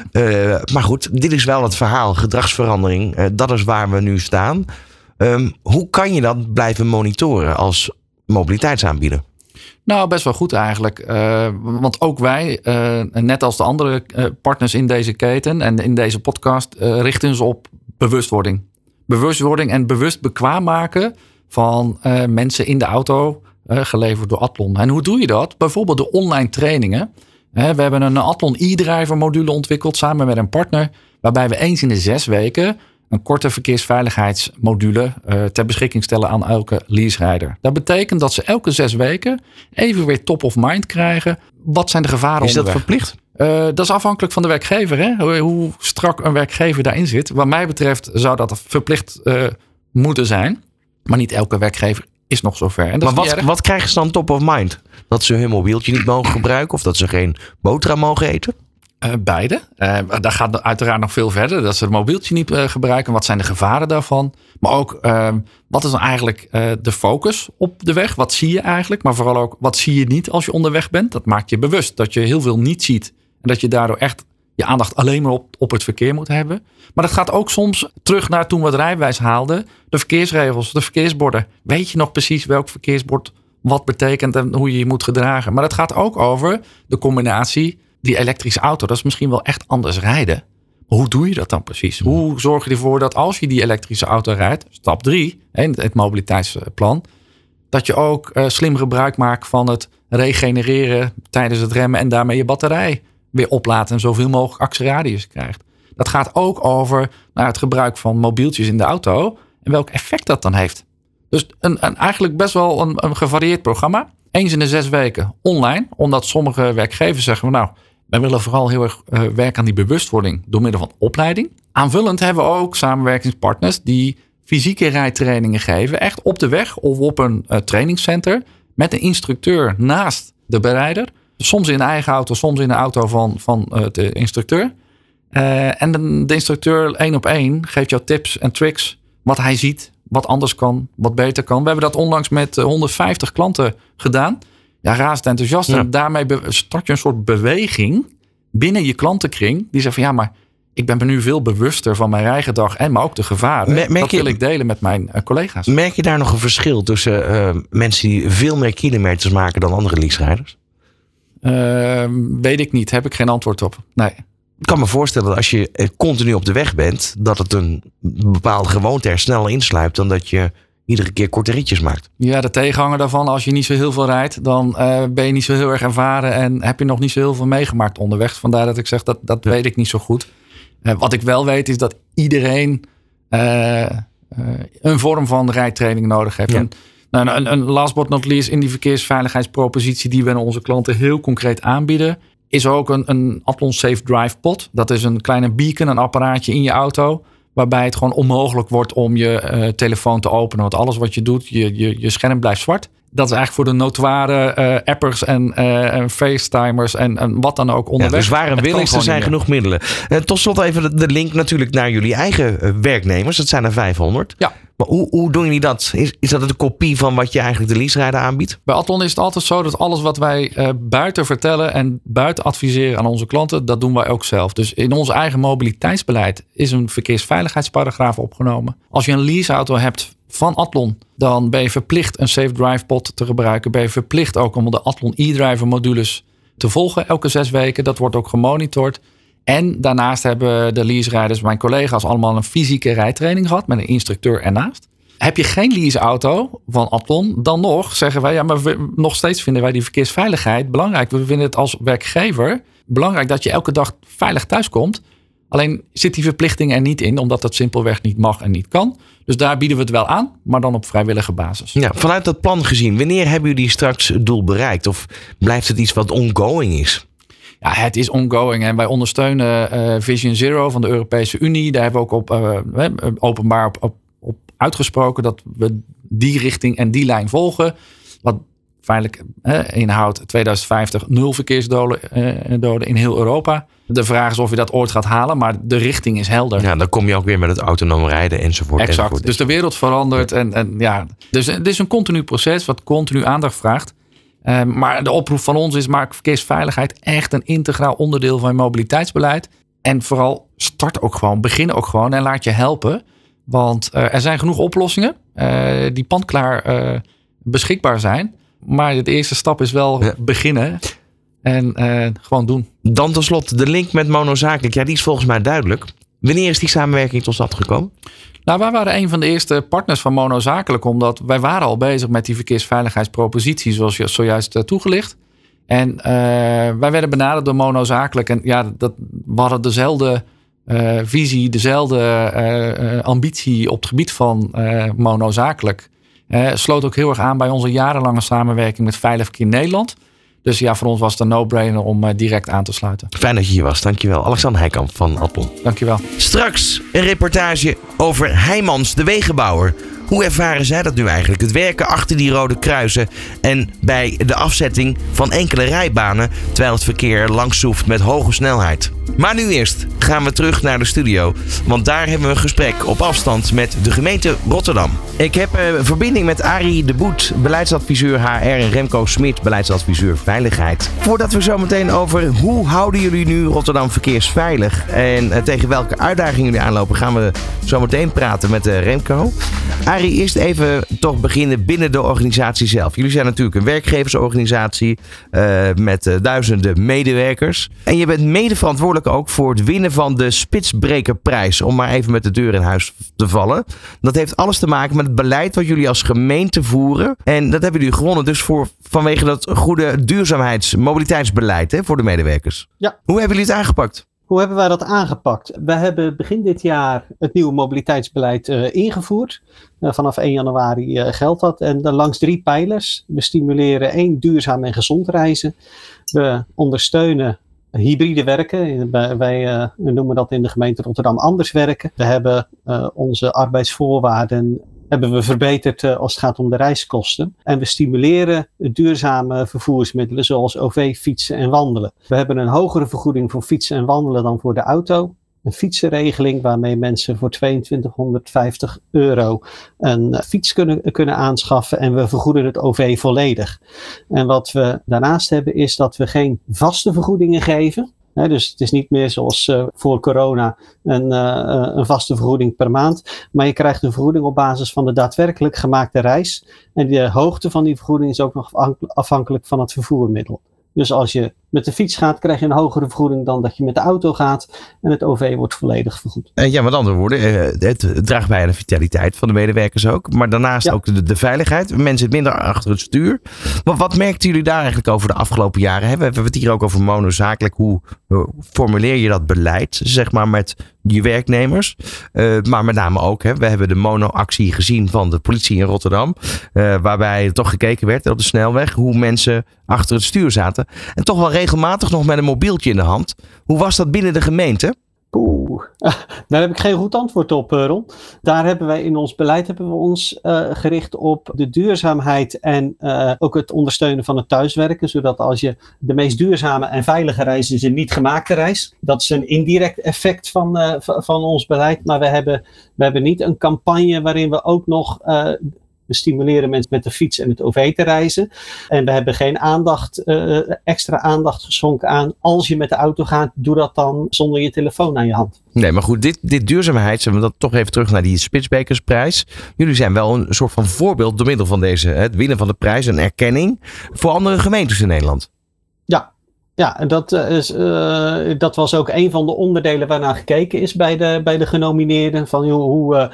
maar goed, dit is wel het verhaal, gedragsverandering. dat is waar we nu staan. Um, hoe kan je dat blijven monitoren als mobiliteitsaanbieder? Nou, best wel goed eigenlijk. Uh, want ook wij, uh, net als de andere uh, partners in deze keten en in deze podcast, richten ons op bewustwording. Bewustwording en bewust bekwaam maken van mensen in de auto, geleverd door Atlon. En hoe doe je dat? Bijvoorbeeld de online trainingen. we hebben een Atlon e-driver module ontwikkeld samen met een partner, waarbij we eens in de zes weken een korte verkeersveiligheidsmodule uh, ter beschikking stellen aan elke leaserijder. Dat betekent dat ze elke zes weken even weer top of mind krijgen. Wat zijn de gevaren Is dat verplicht? Uh, dat is afhankelijk van de werkgever. Hè? Hoe strak een werkgever daarin zit. Wat mij betreft zou dat verplicht uh, moeten zijn. Maar niet elke werkgever is nog zover. En maar wat, wat krijgen ze dan top of mind? Dat ze hun mobieltje niet mogen gebruiken of dat ze geen boterham mogen eten? Uh, beide. Uh, daar gaat uiteraard nog veel verder. Dat ze het mobieltje niet uh, gebruiken. Wat zijn de gevaren daarvan? Maar ook, ehm, wat is dan eigenlijk de focus op de weg? Wat zie je eigenlijk? Maar vooral ook, wat zie je niet als je onderweg bent? Dat maakt je bewust dat je heel veel niet ziet. En dat je daardoor echt je aandacht alleen maar op, op het verkeer moet hebben. Maar dat gaat ook soms terug naar toen we het rijbewijs haalden. De verkeersregels, de verkeersborden. Weet je nog precies welk verkeersbord wat betekent en hoe je je moet gedragen? Maar dat gaat ook over de combinatie die elektrische auto, dat is misschien wel echt anders rijden. Maar hoe doe je dat dan precies? Hoe zorg je ervoor dat als je die elektrische auto rijdt, stap 3, het mobiliteitsplan, dat je ook uh, slim gebruik maakt van het regenereren tijdens het remmen en daarmee je batterij weer oplaat en zoveel mogelijk actieradius krijgt. Dat gaat ook over nou, het gebruik van mobieltjes in de auto en welk effect dat dan heeft. Dus een, een eigenlijk best wel een, een gevarieerd programma. Eens in de zes weken online, omdat sommige werkgevers zeggen: nou, wij willen vooral heel erg uh, werken aan die bewustwording door middel van opleiding. Aanvullend hebben we ook samenwerkingspartners die fysieke rijtrainingen geven, echt op de weg of op een uh, trainingscenter met een instructeur naast de berijder Soms in eigen auto, soms in de auto van, van uh, de instructeur. En de, de, instructeur één op één geeft jou tips en tricks. Wat hij ziet, wat anders kan, wat beter kan. We hebben dat onlangs met 150 klanten gedaan. Ja, razend enthousiast. En daarmee start je een soort beweging binnen je klantenkring. Die zegt van ja, maar ik ben me nu veel bewuster van mijn rijgedrag en maar ook de gevaren. Merk dat wil ik delen met mijn uh, collega's. Merk je daar nog een verschil tussen uh, mensen die veel meer kilometers maken dan andere leaserijders? Uh, weet ik niet. Heb ik geen antwoord op. Nee. Ik kan me voorstellen dat als je eh, continu op de weg bent, dat het een bepaalde gewoonte er sneller insluipt dan dat je iedere keer korte ritjes maakt. Ja, de tegenhanger daarvan, als je niet zo heel veel rijdt, dan uh, ben je niet zo heel erg ervaren en heb je nog niet zo heel veel meegemaakt onderweg. Vandaar dat ik zeg dat dat weet ik niet zo goed. Uh, wat ik wel weet is dat iedereen uh, een vorm van rijtraining nodig heeft. Ja. En, nou, een, een last but not least in die verkeersveiligheidspropositie die we aan onze klanten heel concreet aanbieden, is ook een, een Athlon Safe Drive Pod. Dat is een kleine beacon, een apparaatje in je auto waarbij het gewoon onmogelijk wordt om je uh, telefoon te openen. Want alles wat je doet, je, je, je scherm blijft zwart. Dat is eigenlijk voor de notoire uh, appers en, uh, en facetimers en, en, wat dan ook onderweg. Ja, dus waar een er zijn genoeg middelen. tot slot even de, de, link natuurlijk naar jullie eigen werknemers. Dat zijn er 500. Ja. Maar hoe, hoe doen jullie dat? Is, is dat een kopie van wat je eigenlijk de leaserijder aanbiedt? Bij Atlon is het altijd zo dat alles wat wij uh, buiten vertellen en buiten adviseren aan onze klanten, dat doen wij ook zelf. Dus in ons eigen mobiliteitsbeleid is een verkeersveiligheidsparagraaf opgenomen. Als je een leaseauto hebt van Atlon, dan ben je verplicht een Safe Drive pod te gebruiken. Ben je verplicht ook om de Atlon e-driver modules te volgen elke zes weken. Dat wordt ook gemonitord. En daarnaast hebben de leaserijders, mijn collega's, allemaal een fysieke rijtraining gehad met een instructeur ernaast. Heb je geen leaseauto van Atlon, dan nog zeggen wij, ja, maar we, nog steeds vinden wij die verkeersveiligheid belangrijk. We vinden het als werkgever belangrijk dat je elke dag veilig thuiskomt. Alleen zit die verplichting er niet in, omdat dat simpelweg niet mag en niet kan. Dus daar bieden we het wel aan, maar dan op vrijwillige basis. Ja, vanuit dat plan gezien, wanneer hebben jullie straks het doel bereikt? Of blijft het iets wat ongoing is? Ja, het is ongoing en wij ondersteunen uh, Vision Zero van de Europese Unie. Daar hebben we ook op, uh, openbaar op, op, op, uitgesproken dat we die richting en die lijn volgen. Wat feitelijk inhoudt 2050 nul verkeersdoden doden in heel Europa. De vraag is of je dat ooit gaat halen, maar de richting is helder. Ja, dan kom je ook weer met het autonoom rijden enzovoort. Exact. Enzovoort. Dus de wereld verandert. En, en ja, dus het is een continu proces wat continu aandacht vraagt. Uh, maar de oproep van ons is: maak verkeersveiligheid echt een integraal onderdeel van je mobiliteitsbeleid. En vooral start ook gewoon, begin ook gewoon en laat je helpen. Want uh, er zijn genoeg oplossingen uh, die pandklaar beschikbaar zijn. Maar de eerste stap is wel ja. beginnen. En gewoon doen. Dan tenslotte de link met Monozakelijk. Ja, die is volgens mij duidelijk. Wanneer is die samenwerking tot stand gekomen? Nou, wij waren een van de eerste partners van Monozakelijk. Omdat wij waren al bezig met die verkeersveiligheidspropositie. Zoals je zojuist uh, toegelicht. En uh, wij werden benaderd door Monozakelijk. En ja, dat, we hadden dezelfde visie, dezelfde ambitie op het gebied van Monozakelijk. sloot ook heel erg aan bij onze jarenlange samenwerking met Veilig Verkeer Nederland. Dus ja, voor ons was het een no-brainer om uh, direct aan te sluiten. Fijn dat je hier was, dankjewel. Alexander Heikamp van Appel. Dankjewel. Straks een reportage over Heijmans, de wegenbouwer. Hoe ervaren zij dat nu eigenlijk? Het werken achter die rode kruisen en bij de afzetting van enkele rijbanen terwijl het verkeer langs zoeft met hoge snelheid. Maar nu eerst gaan we terug naar de studio, want daar hebben we een gesprek op afstand met de gemeente Rotterdam. Ik heb uh, verbinding met Arie de Boet, beleidsadviseur HR en Remco Smit, beleidsadviseur Veiligheid. Voordat we zo meteen over hoe houden jullie nu Rotterdam verkeersveilig en uh, tegen welke uitdagingen jullie aanlopen, gaan we zo meteen praten met uh, Remco. Arie, eerst even toch beginnen binnen de organisatie zelf. Jullie zijn natuurlijk een werkgeversorganisatie met duizenden medewerkers. En je bent mede verantwoordelijk ook voor het winnen van de Spitsbrekerprijs. Om maar even met de deur in huis te vallen. Dat heeft alles te maken met het beleid wat jullie als gemeente voeren. En dat hebben jullie gewonnen dus voor, vanwege dat goede duurzaamheids- mobiliteitsbeleid hè, voor de medewerkers. Ja. Hoe hebben jullie het aangepakt? Hoe hebben wij dat aangepakt? We hebben begin dit jaar het nieuwe mobiliteitsbeleid uh, ingevoerd. Uh, vanaf 1 januari uh, geldt dat. En dan langs drie pijlers. We stimuleren één duurzaam en gezond reizen. We ondersteunen hybride werken. Wij noemen dat in de gemeente Rotterdam anders werken. We hebben onze arbeidsvoorwaarden hebben we verbeterd uh, als het gaat om de reiskosten. En we stimuleren duurzame vervoersmiddelen zoals OV, fietsen en wandelen. We hebben een hogere vergoeding voor fietsen en wandelen dan voor de auto een fietsenregeling waarmee mensen voor 2250 euro een fiets kunnen, kunnen aanschaffen en we vergoeden het OV volledig. En wat we daarnaast hebben is dat we geen vaste vergoedingen geven. dus het is niet meer zoals uh, voor corona een, uh, een, vaste vergoeding per maand. Maar je krijgt een vergoeding op basis van de daadwerkelijk gemaakte reis. En de hoogte van die vergoeding is ook nog afhankelijk van het vervoermiddel. Dus als je met de fiets gaat, krijg je een hogere vergoeding dan dat je met de auto gaat. En het OV wordt volledig vergoed. Uh, ja, met andere woorden, uh, het draagt bij aan de vitaliteit van de medewerkers ook. Maar daarnaast ook de, de, veiligheid. Mensen zitten minder achter het stuur. Maar wat merkten jullie daar eigenlijk over de afgelopen jaren? We hebben het hier ook over monozakelijk. Hoe formuleer je dat beleid, zeg maar, met je werknemers? Uh, maar met name ook, hè, we hebben de mono-actie gezien van de politie in Rotterdam. waarbij toch gekeken werd op de snelweg hoe mensen achter het stuur zaten. En toch wel regelmatig nog met een mobieltje in de hand. Hoe was dat binnen de gemeente? Daar heb ik geen goed antwoord op, eh, Ron. Daar hebben wij in ons beleid hebben we ons uh, gericht op de duurzaamheid en uh, ook het ondersteunen van het thuiswerken. Zodat als je de meest duurzame en veilige reis is een niet gemaakte reis. Dat is een indirect effect van, van ons beleid. Maar we hebben, we hebben niet een campagne waarin we ook nog we stimuleren mensen met de fiets en het OV te reizen. En we hebben geen aandacht, uh, extra aandacht geschonken aan als je met de auto gaat, doe dat dan zonder je telefoon aan je hand. Nee, maar goed, dit, dit duurzaamheid, we dat toch even terug naar die Spitsbekersprijs. Jullie zijn wel een soort van voorbeeld door middel van deze, het winnen van de prijs, een erkenning voor andere gemeentes in Nederland. Ja, ja, en dat, uh, is, uh, dat was ook een van de onderdelen waarnaar gekeken is bij de, bij de genomineerden. Van, hoe,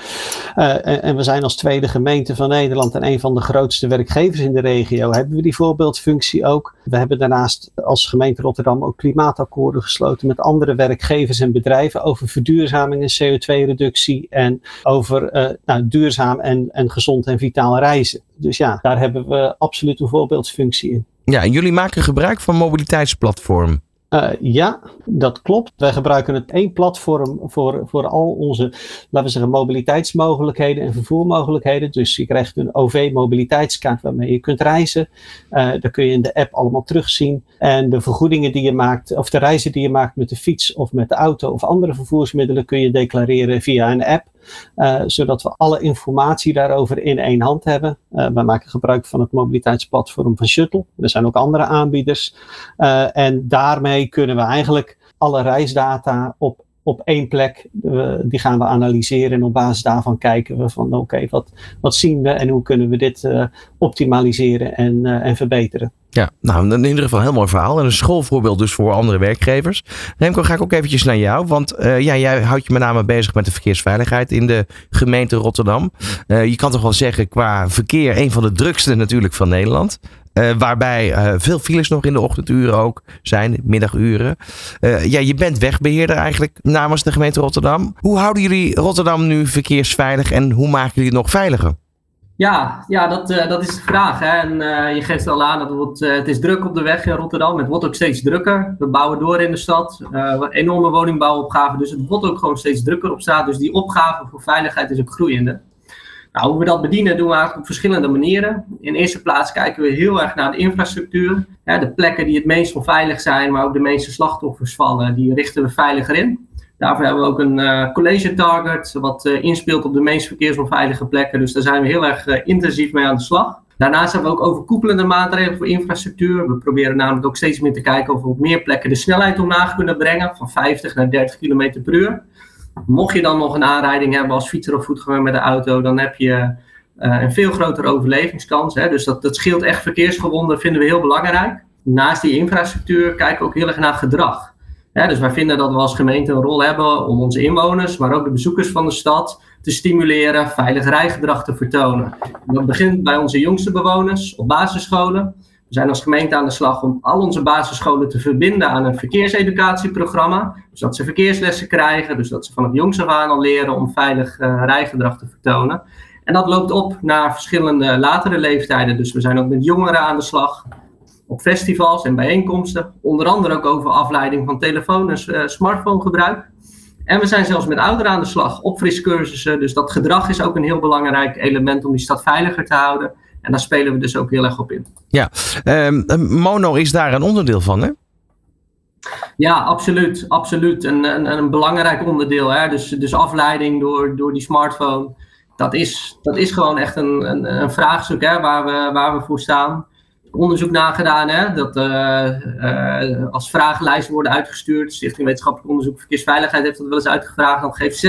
en, en, we zijn als tweede gemeente van Nederland en een van de grootste werkgevers in de regio. Hebben we die voorbeeldfunctie ook? We hebben daarnaast als gemeente Rotterdam ook klimaatakkoorden gesloten met andere werkgevers en bedrijven over verduurzaming en CO2-reductie en over nou, duurzaam en, en gezond en vitaal reizen. Dus ja, daar hebben we absoluut een voorbeeldfunctie in. Ja, en jullie maken gebruik van mobiliteitsplatform. Uh, ja, dat klopt. Wij gebruiken het één platform voor, voor al onze, laten we zeggen, mobiliteitsmogelijkheden en vervoermogelijkheden. Dus je krijgt een OV-mobiliteitskaart waarmee je kunt reizen. Uh, dat kun je in de app allemaal terugzien. En de vergoedingen die je maakt, of de reizen die je maakt met de fiets of met de auto of andere vervoersmiddelen, kun je declareren via een app. Uh, zodat we alle informatie daarover in één hand hebben. Uh, wij maken gebruik van het mobiliteitsplatform van Shuttle. Er zijn ook andere aanbieders. Uh, en daarmee kunnen we eigenlijk alle reisdata op op één plek, die gaan we analyseren en op basis daarvan kijken we van oké, wat, wat zien we en hoe kunnen we dit uh, optimaliseren en, uh, en verbeteren. Ja, nou in ieder geval een heel mooi verhaal en een schoolvoorbeeld dus voor andere werkgevers. Remco, ga ik ook eventjes naar jou, want ja, jij houdt je met name bezig met de verkeersveiligheid in de gemeente Rotterdam. je kan toch wel zeggen qua verkeer een van de drukste natuurlijk van Nederland. Uh, waarbij uh, veel files nog in de ochtenduren ook zijn, middaguren. Uh, ja, je bent wegbeheerder eigenlijk namens de gemeente Rotterdam. Hoe houden jullie Rotterdam nu verkeersveilig en hoe maken jullie het nog veiliger? Ja, ja dat, dat is de vraag. Hè. En je geeft al aan, dat het, wordt, het is druk op de weg in Rotterdam. Het wordt ook steeds drukker. We bouwen door in de stad. enorme woningbouwopgave. Dus het wordt ook gewoon steeds drukker op straat. Dus die opgave voor veiligheid is ook groeiende. Nou, hoe we dat bedienen doen we eigenlijk op verschillende manieren. In eerste plaats kijken we heel erg naar de infrastructuur. de plekken die het meest onveilig zijn, maar ook de meeste slachtoffers vallen, die richten we veiliger in. Daarvoor hebben we ook een uh, college target, wat uh, inspeelt op de meest verkeersonveilige plekken. Dus daar zijn we heel erg uh, intensief mee aan de slag. Daarnaast hebben we ook overkoepelende maatregelen voor infrastructuur. We proberen namelijk ook steeds meer te kijken of we op meer plekken de snelheid omlaag kunnen brengen, van 50 naar 30 km per uur. Mocht je dan nog een aanrijding hebben als fietser of voetganger met de auto, dan heb je uh, een veel grotere overlevingskans. Hè? Dus dat, dat scheelt echt verkeersgewonden, vinden we heel belangrijk. Naast die infrastructuur kijken we ook heel erg naar gedrag. dus wij vinden dat we als gemeente een rol hebben om onze inwoners, maar ook de bezoekers van de stad, te stimuleren veilig rijgedrag te vertonen. dat begint bij onze jongste bewoners op basisscholen. We zijn als gemeente aan de slag om al onze basisscholen te verbinden aan een verkeerseducatieprogramma. Dus dat ze verkeerslessen krijgen, dus dat ze vanaf jongs af aan al leren om veilig uh, rijgedrag te vertonen. En dat loopt op naar verschillende latere leeftijden. Dus we zijn ook met jongeren aan de slag op festivals en bijeenkomsten. Onder andere ook over afleiding van telefoon- en uh, smartphonegebruik. En we zijn zelfs met ouderen aan de slag, opfriscursussen. Dus dat gedrag is ook een heel belangrijk element om die stad veiliger te houden. En daar spelen we dus ook heel erg op in. Ja, ehm, Mono is daar een onderdeel van, hè? Ja, absoluut. absoluut. Een, een, een belangrijk onderdeel. Hè? Dus, dus afleiding door, door die smartphone. Dat is, dat is gewoon echt een, een, een vraagstuk hè, waar, we, waar we voor staan. Onderzoek nagedaan, hè, dat uh, uh, als vragenlijsten worden uitgestuurd. Stichting Wetenschappelijk Onderzoek Verkeersveiligheid heeft dat wel eens uitgevraagd. Dan geeft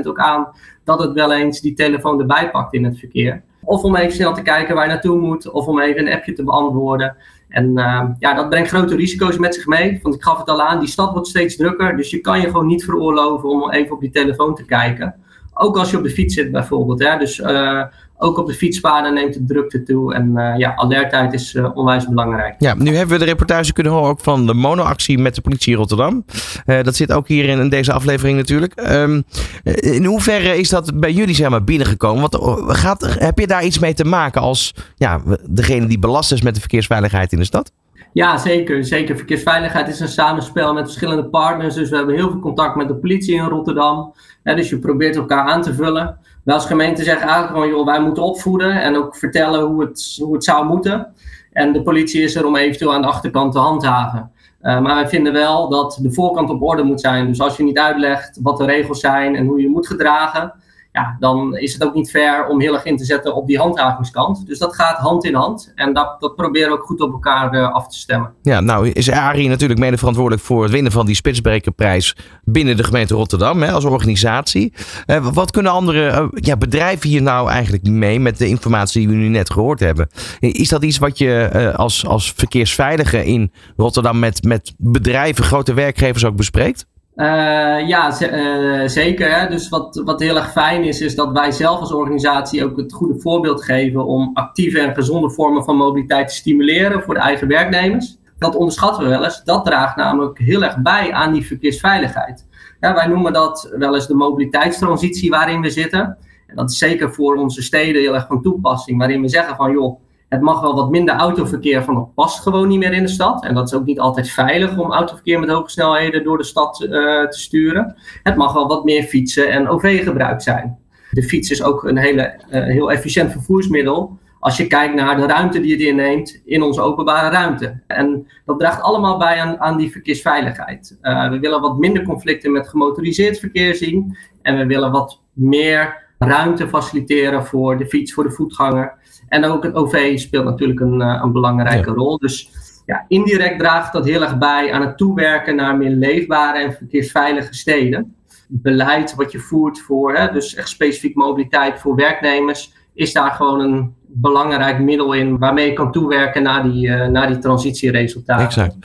66% ook aan dat het wel eens die telefoon erbij pakt in het verkeer. Of om even snel te kijken waar je naartoe moet, of om even een appje te beantwoorden. En uh, ja, dat brengt grote risico's met zich mee. Want ik gaf het al aan, die stad wordt steeds drukker. Dus je kan je gewoon niet veroorloven om even op die telefoon te kijken. Ook als je op de fiets zit bijvoorbeeld. Hè? Dus uh, ook op de fietspaden neemt de drukte toe. En uh, ja, alertheid is uh, onwijs belangrijk. Ja, nu hebben we de reportage kunnen horen ook van de monoactie met de politie in Rotterdam. dat zit ook hier in, in deze aflevering natuurlijk. Um, in hoeverre is dat bij jullie zeg maar, binnengekomen? Want gaat, heb je daar iets mee te maken als ja, degene die belast is met de verkeersveiligheid in de stad? Ja, zeker. Zeker. Verkeersveiligheid is een samenspel met verschillende partners. Dus we hebben heel veel contact met de politie in Rotterdam. Ja, dus je probeert elkaar aan te vullen. Wij als gemeente zeggen eigenlijk gewoon, joh, wij moeten opvoeden en ook vertellen hoe het, hoe het zou moeten. En de politie is er om eventueel aan de achterkant te handhaven. Uh, maar wij vinden wel dat de voorkant op orde moet zijn. Dus als je niet uitlegt wat de regels zijn en hoe je moet gedragen, ja, dan is het ook niet fair om heel erg in te zetten op die handhavingskant. Dus dat gaat hand in hand. En dat, dat proberen we ook goed op elkaar uh, af te stemmen. Ja, nou is Arie natuurlijk mede verantwoordelijk voor het winnen van die Spitsbrekerprijs binnen de gemeente Rotterdam hè, als organisatie. Uh, wat kunnen andere uh, ja, bedrijven hier nou eigenlijk mee met de informatie die we nu net gehoord hebben? Is dat iets wat je als, als verkeersveilige in Rotterdam met, met bedrijven, grote werkgevers ook bespreekt? Uh, ja, uh, zeker. Hè? Dus wat, wat heel erg fijn is, is dat wij zelf als organisatie ook het goede voorbeeld geven om actieve en gezonde vormen van mobiliteit te stimuleren voor de eigen werknemers. Dat onderschatten we wel eens. Dat draagt namelijk heel erg bij aan die verkeersveiligheid. Ja, wij noemen dat wel eens de mobiliteitstransitie waarin we zitten. En dat is zeker voor onze steden heel erg van toepassing, waarin we zeggen van joh, het mag wel wat minder autoverkeer, van dat past gewoon niet meer in de stad. En dat is ook niet altijd veilig om autoverkeer met hoge snelheden door de stad uh, te sturen. Het mag wel wat meer fietsen en OV-gebruik zijn. De fiets is ook een hele, uh, heel efficiënt vervoersmiddel als je kijkt naar de ruimte die het inneemt in onze openbare ruimte. En dat draagt allemaal bij aan, aan die verkeersveiligheid. Uh, we willen wat minder conflicten met gemotoriseerd verkeer zien. En we willen wat meer ruimte faciliteren voor de fiets, voor de voetganger. En ook het OV speelt natuurlijk een, eh, een belangrijke ja. rol. Dus ja, indirect draagt dat heel erg bij aan het toewerken naar meer leefbare en verkeersveilige steden. Beleid wat je voert voor, hè, dus echt specifiek mobiliteit voor werknemers, is daar gewoon een belangrijk middel in waarmee je kan toewerken naar die, uh, naar die transitieresultaten. Exact.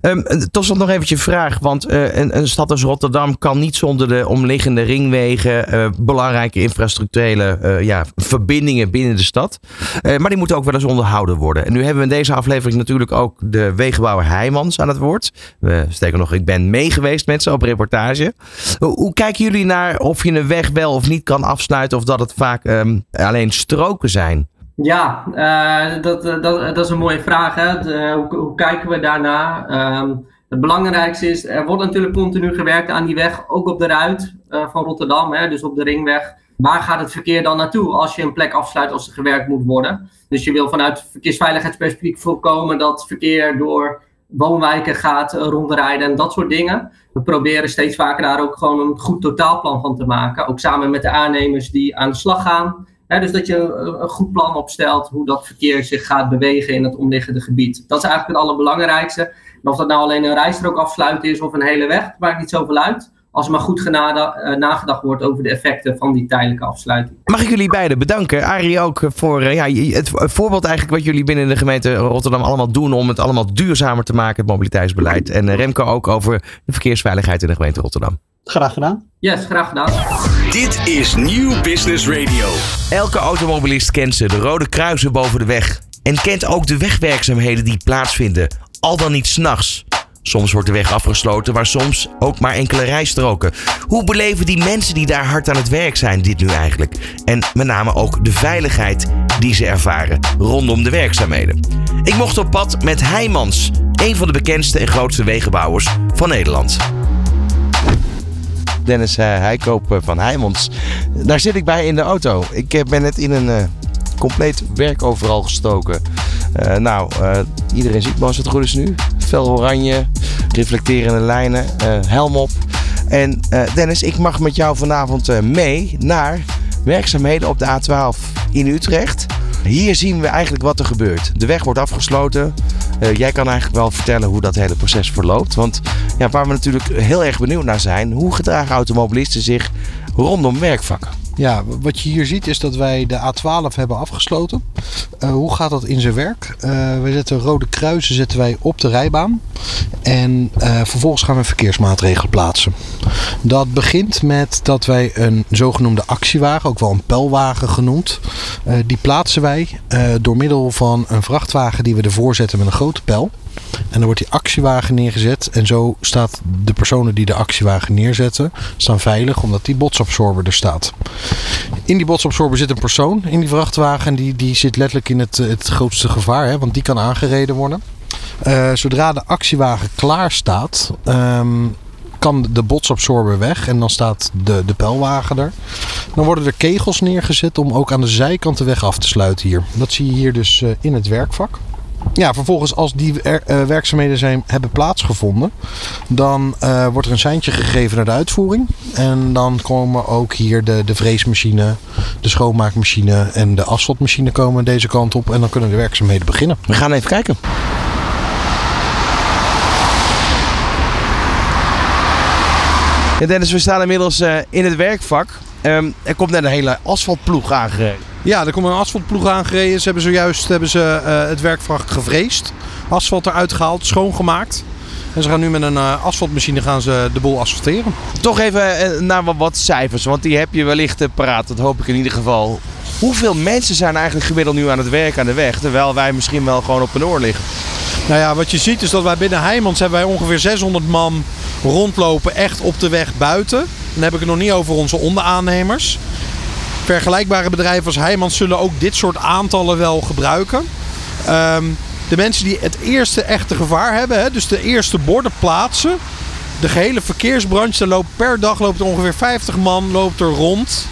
Um, tot slot nog eventjes een vraag, want uh, een, stad als Rotterdam kan niet zonder de omliggende ringwegen, uh, belangrijke infrastructurele ja, verbindingen binnen de stad. maar die moeten ook wel eens onderhouden worden. En nu hebben we in deze aflevering natuurlijk ook de wegenbouwer Heijmans aan het woord. sterker nog, ik ben mee geweest met ze op reportage. hoe kijken jullie naar of je een weg wel of niet kan afsluiten of dat het vaak um, alleen stroken zijn? Ja, uh, dat, dat, dat is een mooie vraag. Hè? Hoe, hoe, kijken we daarna? Um, het belangrijkste is, er wordt natuurlijk continu gewerkt aan die weg, ook op de ruit van Rotterdam, hè? dus op de ringweg. Waar gaat het verkeer dan naartoe als je een plek afsluit als er gewerkt moet worden? Dus je wil vanuit verkeersveiligheidsperspectief voorkomen dat verkeer door woonwijken gaat rondrijden en dat soort dingen. We proberen steeds vaker daar ook gewoon een goed totaalplan van te maken. Ook samen met de aannemers die aan de slag gaan dus dat je een goed plan opstelt hoe dat verkeer zich gaat bewegen in het omliggende gebied. Dat is eigenlijk het allerbelangrijkste. En of dat nou alleen een rijstrook afsluiten is of een hele weg, maakt niet zoveel uit. Als er maar goed uh, nagedacht wordt over de effecten van die tijdelijke afsluiting. Mag ik jullie beiden bedanken. Arie ook voor uh, ja, het voorbeeld eigenlijk wat jullie binnen de gemeente Rotterdam allemaal doen om het allemaal duurzamer te maken, het mobiliteitsbeleid. En Remco ook over de verkeersveiligheid in de gemeente Rotterdam. Graag gedaan. Yes, graag gedaan. Dit is Nieuw Business Radio. Elke automobilist kent ze, de rode kruisen boven de weg. En kent ook de wegwerkzaamheden die plaatsvinden, al dan niet s'nachts. Soms wordt de weg afgesloten, maar soms ook maar enkele rijstroken. Hoe beleven die mensen die daar hard aan het werk zijn dit nu eigenlijk? En met name ook de veiligheid die ze ervaren rondom de werkzaamheden. Ik mocht op pad met Heijmans, een van de bekendste en grootste wegenbouwers van Nederland. Dennis uh, Heikoop uh, van Heijmans. Daar zit ik bij in de auto. Ik uh, ben net in een compleet werk overal gestoken. nou, iedereen ziet me als het goed is nu. Fel oranje, reflecterende lijnen, helm op. En Dennis, ik mag met jou vanavond mee naar werkzaamheden op de A12 in Utrecht. Hier zien we eigenlijk wat er gebeurt. De weg wordt afgesloten. Uh, jij kan eigenlijk wel vertellen hoe dat hele proces verloopt. Want ja, waar we natuurlijk heel erg benieuwd naar zijn, hoe gedragen automobilisten zich rondom werkvakken? Ja, wat je hier ziet is dat wij de A12 hebben afgesloten. Uh, hoe gaat dat in zijn werk? Uh, wij zetten rode kruisen zetten wij op de rijbaan. En uh, vervolgens gaan we verkeersmaatregelen plaatsen. Dat begint met dat wij een zogenoemde actiewagen, ook wel een pijlwagen genoemd. die plaatsen wij door middel van een vrachtwagen die we ervoor zetten met een grote pijl. En dan wordt die actiewagen neergezet. En zo staat de personen die de actiewagen neerzetten, staan veilig omdat die botsabsorber er staat. In die botsabsorber zit een persoon in die vrachtwagen. En die, die zit letterlijk in het, het grootste gevaar, hè, want die kan aangereden worden. Uh, zodra de actiewagen klaar staat, um, kan de botsabsorber weg en dan staat de, de pijlwagen er. Dan worden er kegels neergezet om ook aan de zijkant de weg af te sluiten hier. Dat zie je hier dus uh, in het werkvak ja, vervolgens als die er, uh, werkzaamheden zijn, hebben plaatsgevonden, dan uh, wordt er een seintje gegeven naar de uitvoering. En dan komen ook hier de, de vreesmachine, de schoonmaakmachine en de asfaltmachine komen deze kant op. En dan kunnen de werkzaamheden beginnen. We gaan even kijken. Ja, Dennis, we staan inmiddels uh, in het werkvak. Um, er komt net een hele asfaltploeg aangereden. Ja, er komt een asfaltploeg aangereden. Ze hebben zojuist hebben ze, uh, het werkvracht gevreesd. Asfalt eruit gehaald, schoongemaakt. En ze gaan nu met een uh, asfaltmachine gaan ze de boel asfalteren. Toch even naar wat, wat cijfers, want die heb je wellicht paraat. Dat hoop ik in ieder geval. Hoeveel mensen zijn eigenlijk gemiddeld nu aan het werk aan de weg, terwijl wij misschien wel gewoon op een oor liggen? Nou ja, wat je ziet is dat wij binnen Heijmans hebben wij ongeveer 600 man rondlopen echt op de weg buiten. Dan heb ik het nog niet over onze onderaannemers. Vergelijkbare bedrijven als Heijmans zullen ook dit soort aantallen wel gebruiken. Um, de mensen die het eerste echte gevaar hebben, hè, dus de eerste borden plaatsen. De gehele verkeersbranche, loopt per dag loopt er ongeveer 50 man loopt er rond.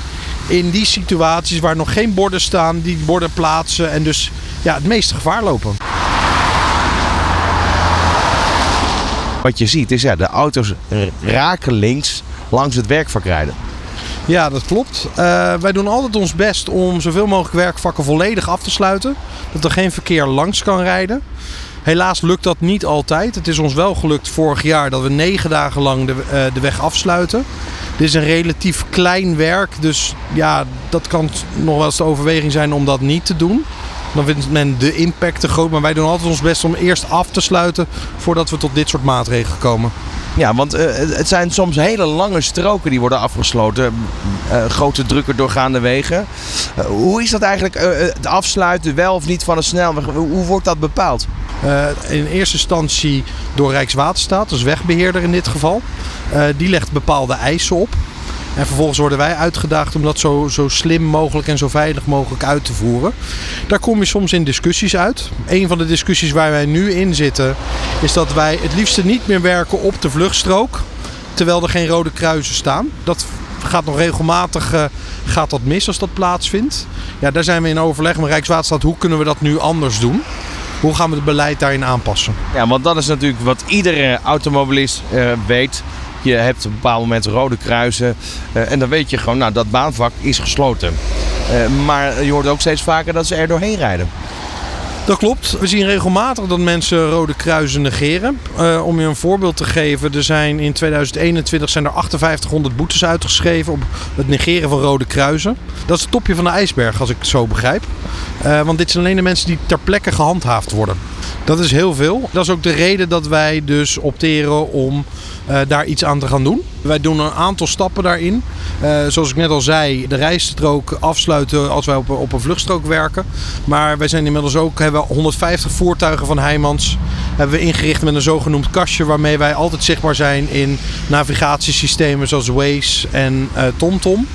In die situaties waar nog geen borden staan, die borden plaatsen en dus ja, het meeste gevaar lopen. Wat je ziet is ja, de auto's raken links langs het werkvak rijden. Ja, dat klopt. Uh, wij doen altijd ons best om zoveel mogelijk werkvakken volledig af te sluiten. Dat er geen verkeer langs kan rijden. Helaas lukt dat niet altijd. Het is ons wel gelukt vorig jaar dat we negen dagen lang de, uh, de weg afsluiten. Dit is een relatief klein werk, dus ja, dat kan nog wel eens de overweging zijn om dat niet te doen. Dan vindt men de impact te groot. Maar wij doen altijd ons best om eerst af te sluiten voordat we tot dit soort maatregelen komen. Ja, want uh, het zijn soms hele lange stroken die worden afgesloten. Uh, grote drukker doorgaande wegen. Uh, hoe is dat eigenlijk, het afsluiten wel of niet van een snelweg? Hoe wordt dat bepaald? in eerste instantie door Rijkswaterstaat, dus wegbeheerder in dit geval. die legt bepaalde eisen op. En vervolgens worden wij uitgedaagd om dat zo, zo slim mogelijk en zo veilig mogelijk uit te voeren. Daar kom je soms in discussies uit. Een van de discussies waar wij nu in zitten is dat wij het liefste niet meer werken op de vluchtstrook. Terwijl er geen rode kruisen staan. Dat gaat nog regelmatig uh, gaat dat mis als dat plaatsvindt. Ja, daar zijn we in overleg met Rijkswaterstaat. Hoe kunnen we dat nu anders doen? Hoe gaan we het beleid daarin aanpassen? Ja, want dat is natuurlijk wat iedere automobilist uh, weet. Je hebt op een bepaald moment rode kruisen. Uh, en dan weet je gewoon, nou dat baanvak is gesloten. Uh, maar je hoort ook steeds vaker dat ze er doorheen rijden. Dat klopt. We zien regelmatig dat mensen rode kruisen negeren. Uh, om je een voorbeeld te geven, er zijn in 2021 zijn er 5800 boetes uitgeschreven op het negeren van rode kruisen. Dat is het topje van de ijsberg, als ik het zo begrijp. Want dit zijn alleen de mensen die ter plekke gehandhaafd worden. Dat is heel veel. Dat is ook de reden dat wij dus opteren om uh, daar iets aan te gaan doen. Wij doen een aantal stappen daarin. Uh, zoals ik net al zei, de rijstrook afsluiten als wij op, op een vluchtstrook werken. Maar wij zijn inmiddels ook, hebben 150 voertuigen van Heijmans hebben we ingericht met een zogenoemd kastje waarmee wij altijd zichtbaar zijn in navigatiesystemen zoals Waze en uh, TomTom.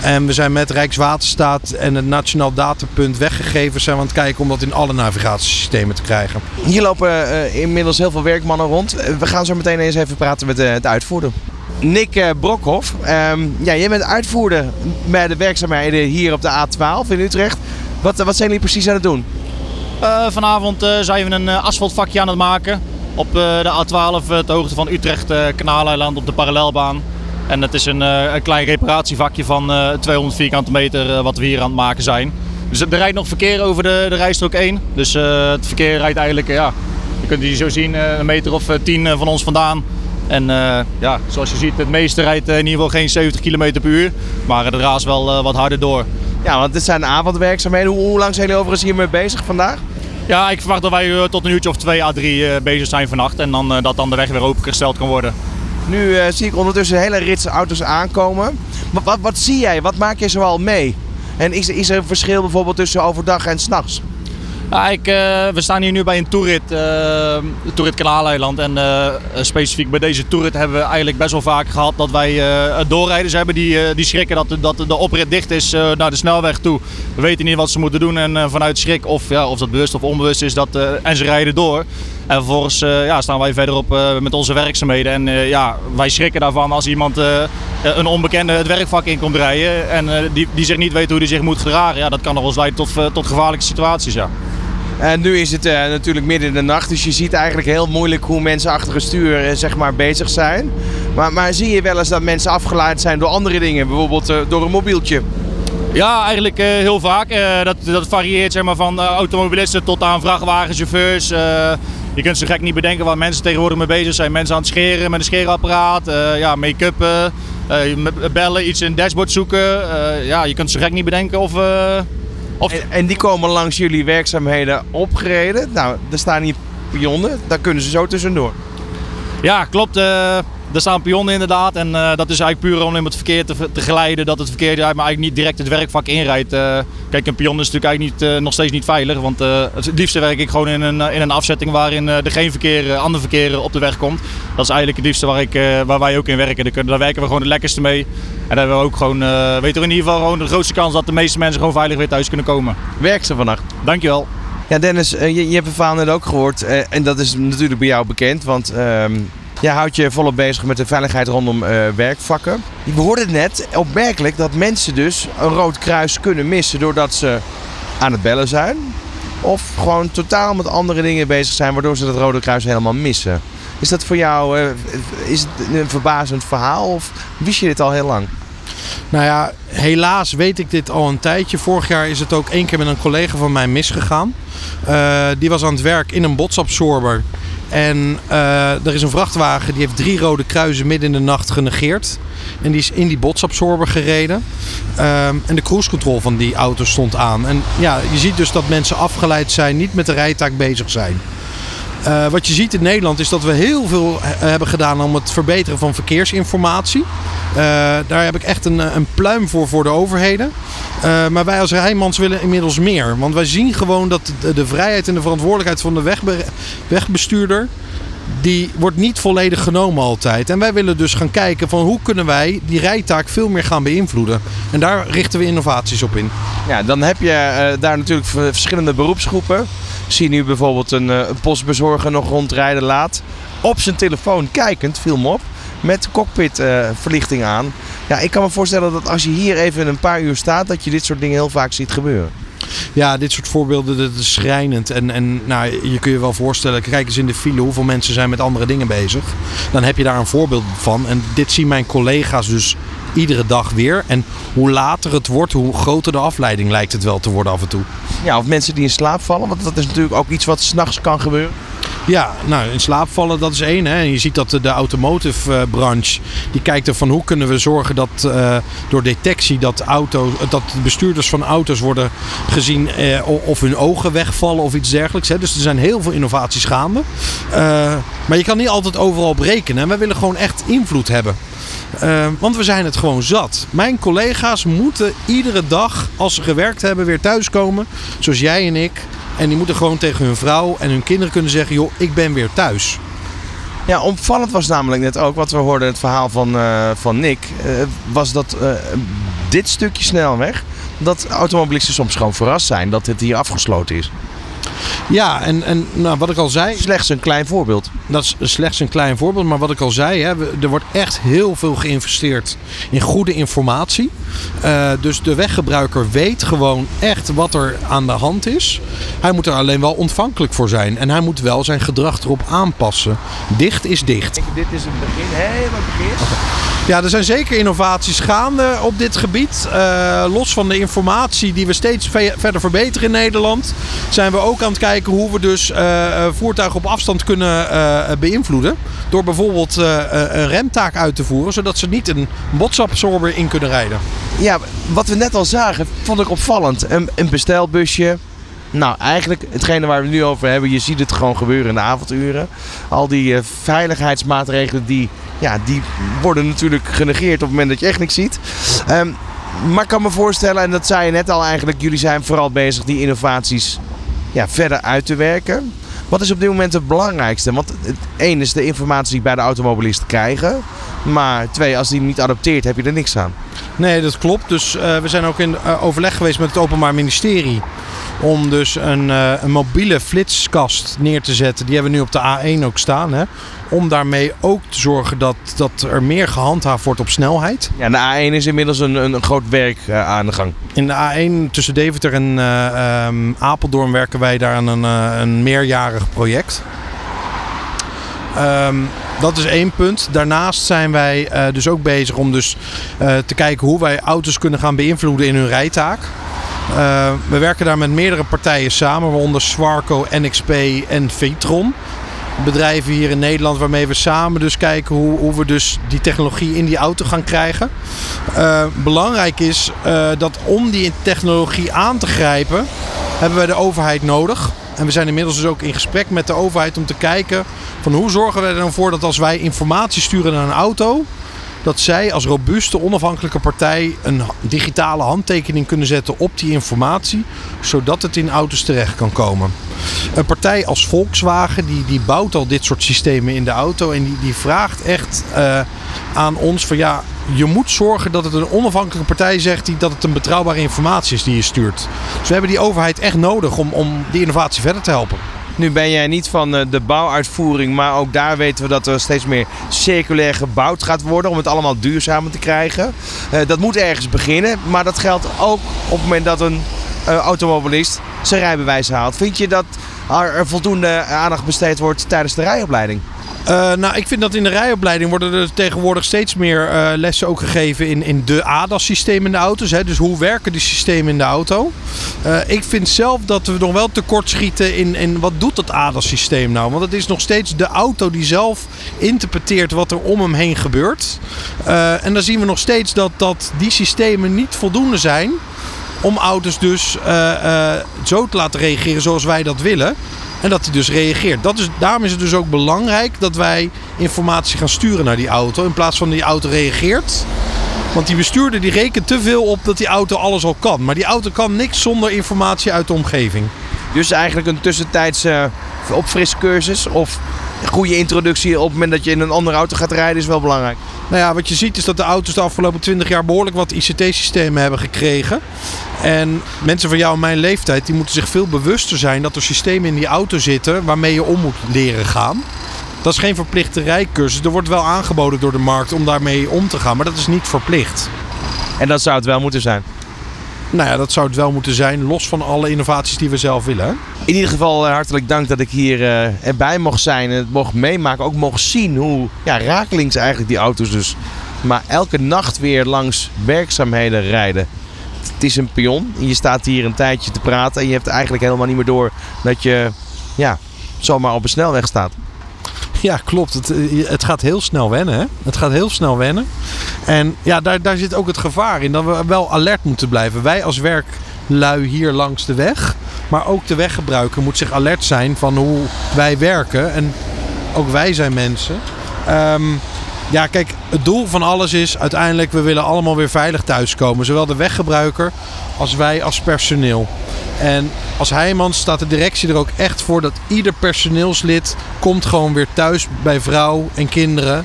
En we zijn met Rijkswaterstaat en het Nationaal Datapunt weggegevens zijn we aan het kijken om dat in alle navigatiesystemen te krijgen. Hier lopen uh, inmiddels heel veel werkmannen rond. We gaan zo meteen eens even praten met de uitvoerder. Nick eh, Brokhoff, ehm, ja, jij bent uitvoerder bij de werkzaamheden hier op de A12 in Utrecht. Wat, wat zijn jullie precies aan het doen? Eh, vanavond eh, zijn we een asfaltvakje aan het maken op de A12 uh, de hoogte van Utrecht Kanaaleiland op de parallelbaan. En het is een, een klein reparatievakje van eh, 200 vierkante meter wat we hier aan het maken zijn. Dus er rijdt nog verkeer over de, de rijstrook 1. Dus het verkeer rijdt eigenlijk, ja, je kunt het hier zo zien, een meter of eh, 10 eh, van ons vandaan. En eh, ja, zoals je ziet, het meeste rijdt eh, in ieder geval geen 70 km per uur. Maar het raast wel eh, wat harder door. Ja, want dit zijn avondwerkzaamheden. Hoe, hoe lang zijn jullie overigens hiermee bezig vandaag? Ja, ik verwacht dat wij tot een uurtje of twee à drie bezig zijn vannacht. En dan, dat dan de weg weer opengesteld kan worden. Nu zie ik ondertussen hele rits auto's aankomen. Wat, wat, wat zie jij? Wat maak je zoal mee? En is, is er een verschil bijvoorbeeld tussen overdag en s'nachts? Eh, we staan hier nu bij een toerit, eh toerit Kanaaleiland. En eh, specifiek bij deze toerit hebben we eigenlijk best wel vaak gehad dat wij doorrijders hebben die, die schrikken dat, dat de oprit dicht is naar de snelweg toe. We weten niet wat ze moeten doen en vanuit schrik, of, ja, of dat bewust of onbewust is, dat, en ze rijden door. En vervolgens eh, ja, staan wij verderop eh, met onze werkzaamheden. En eh, ja, wij schrikken daarvan als iemand, een onbekende, het werkvak in komt rijden. En die, die zich niet weet hoe hij zich moet gedragen. Ja, dat kan nog wel eens leiden tot, tot gevaarlijke situaties. Ja. En nu is het natuurlijk midden in de nacht, dus je ziet eigenlijk heel moeilijk hoe mensen achter het stuur zeg maar, bezig zijn. Maar, maar zie je wel eens dat mensen afgeleid zijn door andere dingen, bijvoorbeeld door een mobieltje? Ja, eigenlijk heel vaak. Dat, dat varieert zeg maar, van automobilisten tot aan vrachtwagenchauffeurs. Je kunt zo gek niet bedenken waar mensen tegenwoordig mee bezig zijn. Mensen aan het scheren met een scheerapparaat, eh, ja, make-up, eh, bellen, iets in het dashboard zoeken. Eh, ja, je kunt zo gek niet bedenken of... of... En, en die komen langs jullie werkzaamheden opgereden. Nou, er staan hier pionnen, daar kunnen ze zo tussendoor. Ja, klopt. Er staan pionnen inderdaad. En eh, dat is eigenlijk puur om het verkeer te, te geleiden. Dat het verkeer maar eigenlijk niet direct het werkvak inrijdt. Eh, kijk, een pion is natuurlijk eigenlijk niet, eh, nog steeds niet veilig. Want eh, het liefste werk ik gewoon in een, in een afzetting waarin eh, er geen verkeer, ander verkeer op de weg komt. Dat is eigenlijk het liefste waar, ik, eh, waar wij ook in werken. Daar, kunnen- daar werken we gewoon het lekkerste mee. En daar hebben we ook gewoon, eh weten we in ieder geval gewoon de grootste kans dat de meeste mensen gewoon veilig weer thuis kunnen komen. Werk ze vannacht. Dankjewel. Ja, Dennis, je, je hebt het verhaal net ook gehoord. eh, en dat is natuurlijk bij jou bekend, want ehm jij houdt je volop bezig met de veiligheid rondom eh, werkvakken. We hoorden net opmerkelijk dat mensen dus een rood kruis kunnen missen doordat ze aan het bellen zijn. Of gewoon totaal met andere dingen bezig zijn, waardoor ze dat rode kruis helemaal missen. Is dat voor jou eh, is het een verbazend verhaal of wist je dit al heel lang? Nou ja, helaas weet ik dit al een tijdje. Vorig jaar is het ook één keer met een collega van mij misgegaan. Eh, die was aan het werk in een botsabsorber. En eh, er is een vrachtwagen die heeft drie rode kruisen midden in de nacht genegeerd. En die is in die botsabsorber gereden. Ehm, en de cruise control van die auto stond aan. En ja, je ziet dus dat mensen afgeleid zijn, niet met de rijtaak bezig zijn. Eh, wat je ziet in Nederland is dat we heel veel hebben gedaan om het verbeteren van verkeersinformatie. Eh, daar heb ik echt een, eh, een pluim voor voor de overheden. Maar wij als Rijnmans willen inmiddels meer. Want wij zien gewoon dat de, vrijheid en de verantwoordelijkheid van de wegbe- wegbestuurder... die wordt niet volledig genomen altijd. En wij willen dus gaan kijken van hoe kunnen wij die rijtaak veel meer gaan beïnvloeden. En daar richten we innovaties op in. Ja, dan heb je eh, daar natuurlijk verschillende beroepsgroepen. Ik zie nu bijvoorbeeld een, eh, een postbezorger nog rondrijden laat. Op zijn telefoon kijkend, viel me op. Met cockpitverlichting aan. Ja, ik kan me voorstellen dat als je hier even een paar uur staat, dat je dit soort dingen heel vaak ziet gebeuren. Ja, dit soort voorbeelden, dat is schrijnend. En, en nou, je kun je wel voorstellen, kijk eens in de file hoeveel mensen zijn met andere dingen bezig. Dan heb je daar een voorbeeld van. En dit zien mijn collega's dus iedere dag weer. En hoe later het wordt, hoe groter de afleiding lijkt het wel te worden af en toe. Ja, of mensen die in slaap vallen, want dat is natuurlijk ook iets wat s'nachts kan gebeuren. Ja, nou in slaap vallen dat is één. Hè. Je ziet dat de, automotive eh, branche die kijkt er van hoe kunnen we zorgen dat eh, door detectie dat, auto, dat de bestuurders van auto's worden gezien eh, of hun ogen wegvallen of iets dergelijks. Hè. Dus er zijn heel veel innovaties gaande. Maar je kan niet altijd overal op rekenen. En willen gewoon echt invloed hebben. Eh, want we zijn het gewoon zat. Mijn collega's moeten iedere dag, als ze gewerkt hebben, weer thuiskomen. Zoals jij en ik. En die moeten gewoon tegen hun vrouw en hun kinderen kunnen zeggen: joh, ik ben weer thuis. Ja, opvallend was namelijk net ook, wat we hoorden het verhaal van, eh, van Nick, eh, was dat eh, dit stukje snelweg, dat automobilisten soms gewoon verrast zijn dat het hier afgesloten is. Ja, en, en nou, wat ik al zei. Slechts een klein voorbeeld. Dat is slechts een klein voorbeeld, maar wat ik al zei, hè, we- er wordt echt heel veel geïnvesteerd in goede informatie. Eh, dus de weggebruiker weet gewoon echt wat er aan de hand is. Hij moet er alleen wel ontvankelijk voor zijn en hij moet wel zijn gedrag erop aanpassen. Dicht is dicht. Dit is een begin, helemaal begin. Ja, er zijn zeker innovaties gaande op dit gebied. Eh, los van de informatie die we steeds ve- verder verbeteren in Nederland, zijn we ook aan het kijken hoe we dus eh, eh, voertuigen op afstand kunnen eh, beïnvloeden. Door bijvoorbeeld een remtaak uit te voeren, zodat ze niet een botsabsorber in kunnen rijden. Ja, wat we net al zagen, vond ik opvallend. Een, een bestelbusje. Nou, eigenlijk hetgene waar we nu over hebben, je ziet het gewoon gebeuren in de avonduren. Al die veiligheidsmaatregelen, die, ja, die worden natuurlijk genegeerd op het moment dat je echt niks ziet. Ehm, maar ik kan me voorstellen, en dat zei je net al eigenlijk, jullie zijn vooral bezig die innovaties ja, verder uit te werken. Wat is op dit moment het belangrijkste? Want één is de informatie die bij de automobilist krijgen. Maar twee, als die niet adopteert, heb je er niks aan. Nee, dat klopt. Dus eh, we zijn ook in eh, overleg geweest met het Openbaar Ministerie. Om dus een, eh, een mobiele flitskast neer te zetten. Die hebben we nu op de A1 ook staan. Hè? Om daarmee ook te zorgen dat, dat er meer gehandhaafd wordt op snelheid. Ja, de A1 is inmiddels een, een, een groot werk eh, aan de gang. In de A1 tussen Deventer en eh, ehm, Apeldoorn werken wij daar aan een, eh, een meerjarig project. Ehm, dat is één punt. Daarnaast zijn wij dus ook bezig om dus, te kijken hoe wij auto's kunnen gaan beïnvloeden in hun rijtaak. We werken daar met meerdere partijen samen, waaronder Swarco, NXP en Vitron. Bedrijven hier in Nederland waarmee we samen dus kijken hoe, hoe we dus die technologie in die auto gaan krijgen. Eh, belangrijk is eh, dat om die technologie aan te grijpen, hebben wij de overheid nodig. En we zijn inmiddels dus ook in gesprek met de overheid om te kijken van hoe zorgen we er dan voor dat als wij informatie sturen naar een auto, dat zij als robuuste onafhankelijke partij een digitale handtekening kunnen zetten op die informatie, zodat het in auto's terecht kan komen. Een partij als Volkswagen die, die bouwt al dit soort systemen in de auto en die, die vraagt echt eh, aan ons van ja, je moet zorgen dat het een onafhankelijke partij zegt die, dat het een betrouwbare informatie is die je stuurt. Dus we hebben die overheid echt nodig om, om die innovatie verder te helpen. Nu ben jij niet van eh, de bouwuitvoering, maar ook daar weten we dat er steeds meer circulair gebouwd gaat worden om het allemaal duurzamer te krijgen. Eh, dat moet ergens beginnen, maar dat geldt ook op het moment dat een eh, automobilist zijn rijbewijs haalt. Vind je dat er er voldoende aandacht besteed wordt tijdens de rijopleiding? Eh, nou, ik vind dat in de rijopleiding worden er tegenwoordig steeds meer eh, lessen ook gegeven in, in de ADAS-systemen in de auto's. Hè? Dus hoe werken die systemen in de auto? Eh, ik vind zelf dat we nog wel tekort schieten in, in wat doet dat ADAS-systeem nou? Want het is nog steeds de auto die zelf interpreteert wat er om hem heen gebeurt. En dan zien we nog steeds dat, dat die systemen niet voldoende zijn om auto's dus zo te laten reageren zoals wij dat willen. En dat hij dus reageert. Dat is, daarom is het dus ook belangrijk dat wij informatie gaan sturen naar die auto. In plaats van die auto reageert. Want die bestuurder die rekent te veel op dat die auto alles al kan. Maar die auto kan niks zonder informatie uit de omgeving. Dus eigenlijk een tussentijdse opfriscursus of goede introductie op het moment dat je in een andere auto gaat rijden is wel belangrijk. Nou ja, wat je ziet is dat de auto's de afgelopen 20 jaar behoorlijk wat ICT-systemen hebben gekregen. En mensen van jou en mijn leeftijd die moeten zich veel bewuster zijn dat er systemen in die auto zitten waarmee je om moet leren gaan. Dat is geen verplichte rijcursus. Er wordt wel aangeboden door de markt om daarmee om te gaan, maar dat is niet verplicht. En dat zou het wel moeten zijn. Nou ja, dat zou het wel moeten zijn, los van alle innovaties die we zelf willen. In ieder geval eh, hartelijk dank dat ik hier eh, erbij mocht zijn en het mocht meemaken. Ook mocht zien hoe ja, rakelings eigenlijk die auto's dus maar elke nacht weer langs werkzaamheden rijden. Het is een pion. Je staat hier een tijdje te praten en je hebt eigenlijk helemaal niet meer door dat je ja, zomaar op een snelweg staat. Ja, klopt. Het, eh, het gaat heel snel wennen. Hè? Het gaat heel snel wennen. En ja, daar, daar zit ook het gevaar in dat we wel alert moeten blijven. Wij als werklui hier langs de weg, maar ook de weggebruiker moet zich alert zijn van hoe wij werken. En ook wij zijn mensen. Ehm, ja, kijk, het doel van alles is uiteindelijk, we willen allemaal weer veilig thuiskomen. Zowel de weggebruiker als wij als personeel. En als Heijmans staat de directie er ook echt voor dat ieder personeelslid komt gewoon weer thuis bij vrouw en kinderen.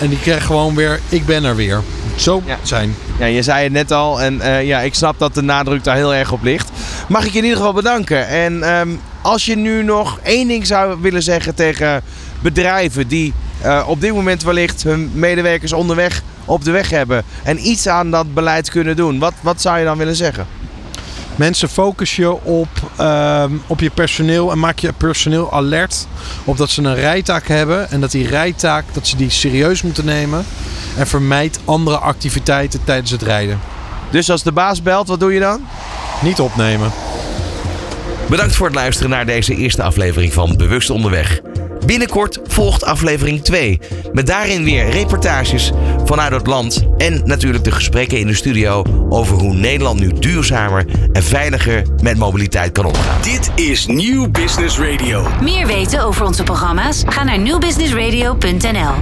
En die krijgt gewoon weer, ik ben er weer. Zo zijn. Ja, je zei het net al en eh, ja, ik snap dat de nadruk daar heel erg op ligt. Mag ik je in ieder geval bedanken. En ehm, Als je nu nog één ding zou willen zeggen tegen bedrijven die eh, op dit moment wellicht hun medewerkers onderweg op de weg hebben en iets aan dat beleid kunnen doen, wat, wat zou je dan willen zeggen? Mensen focus je op, ehm, op je personeel en maak je personeel alert op dat ze een rijtaak hebben en dat die rijtaak dat ze die serieus moeten nemen en vermijd andere activiteiten tijdens het rijden. Dus als de baas belt, wat doe je dan? Niet opnemen. Bedankt voor het luisteren naar deze eerste aflevering van Bewust Onderweg. Binnenkort volgt aflevering 2. Met daarin weer reportages vanuit het land. En natuurlijk de gesprekken in de studio over hoe Nederland nu duurzamer en veiliger met mobiliteit kan omgaan. Dit is Nieuw Business Radio. Meer weten over onze programma's? Ga naar newbusinessradio.nl.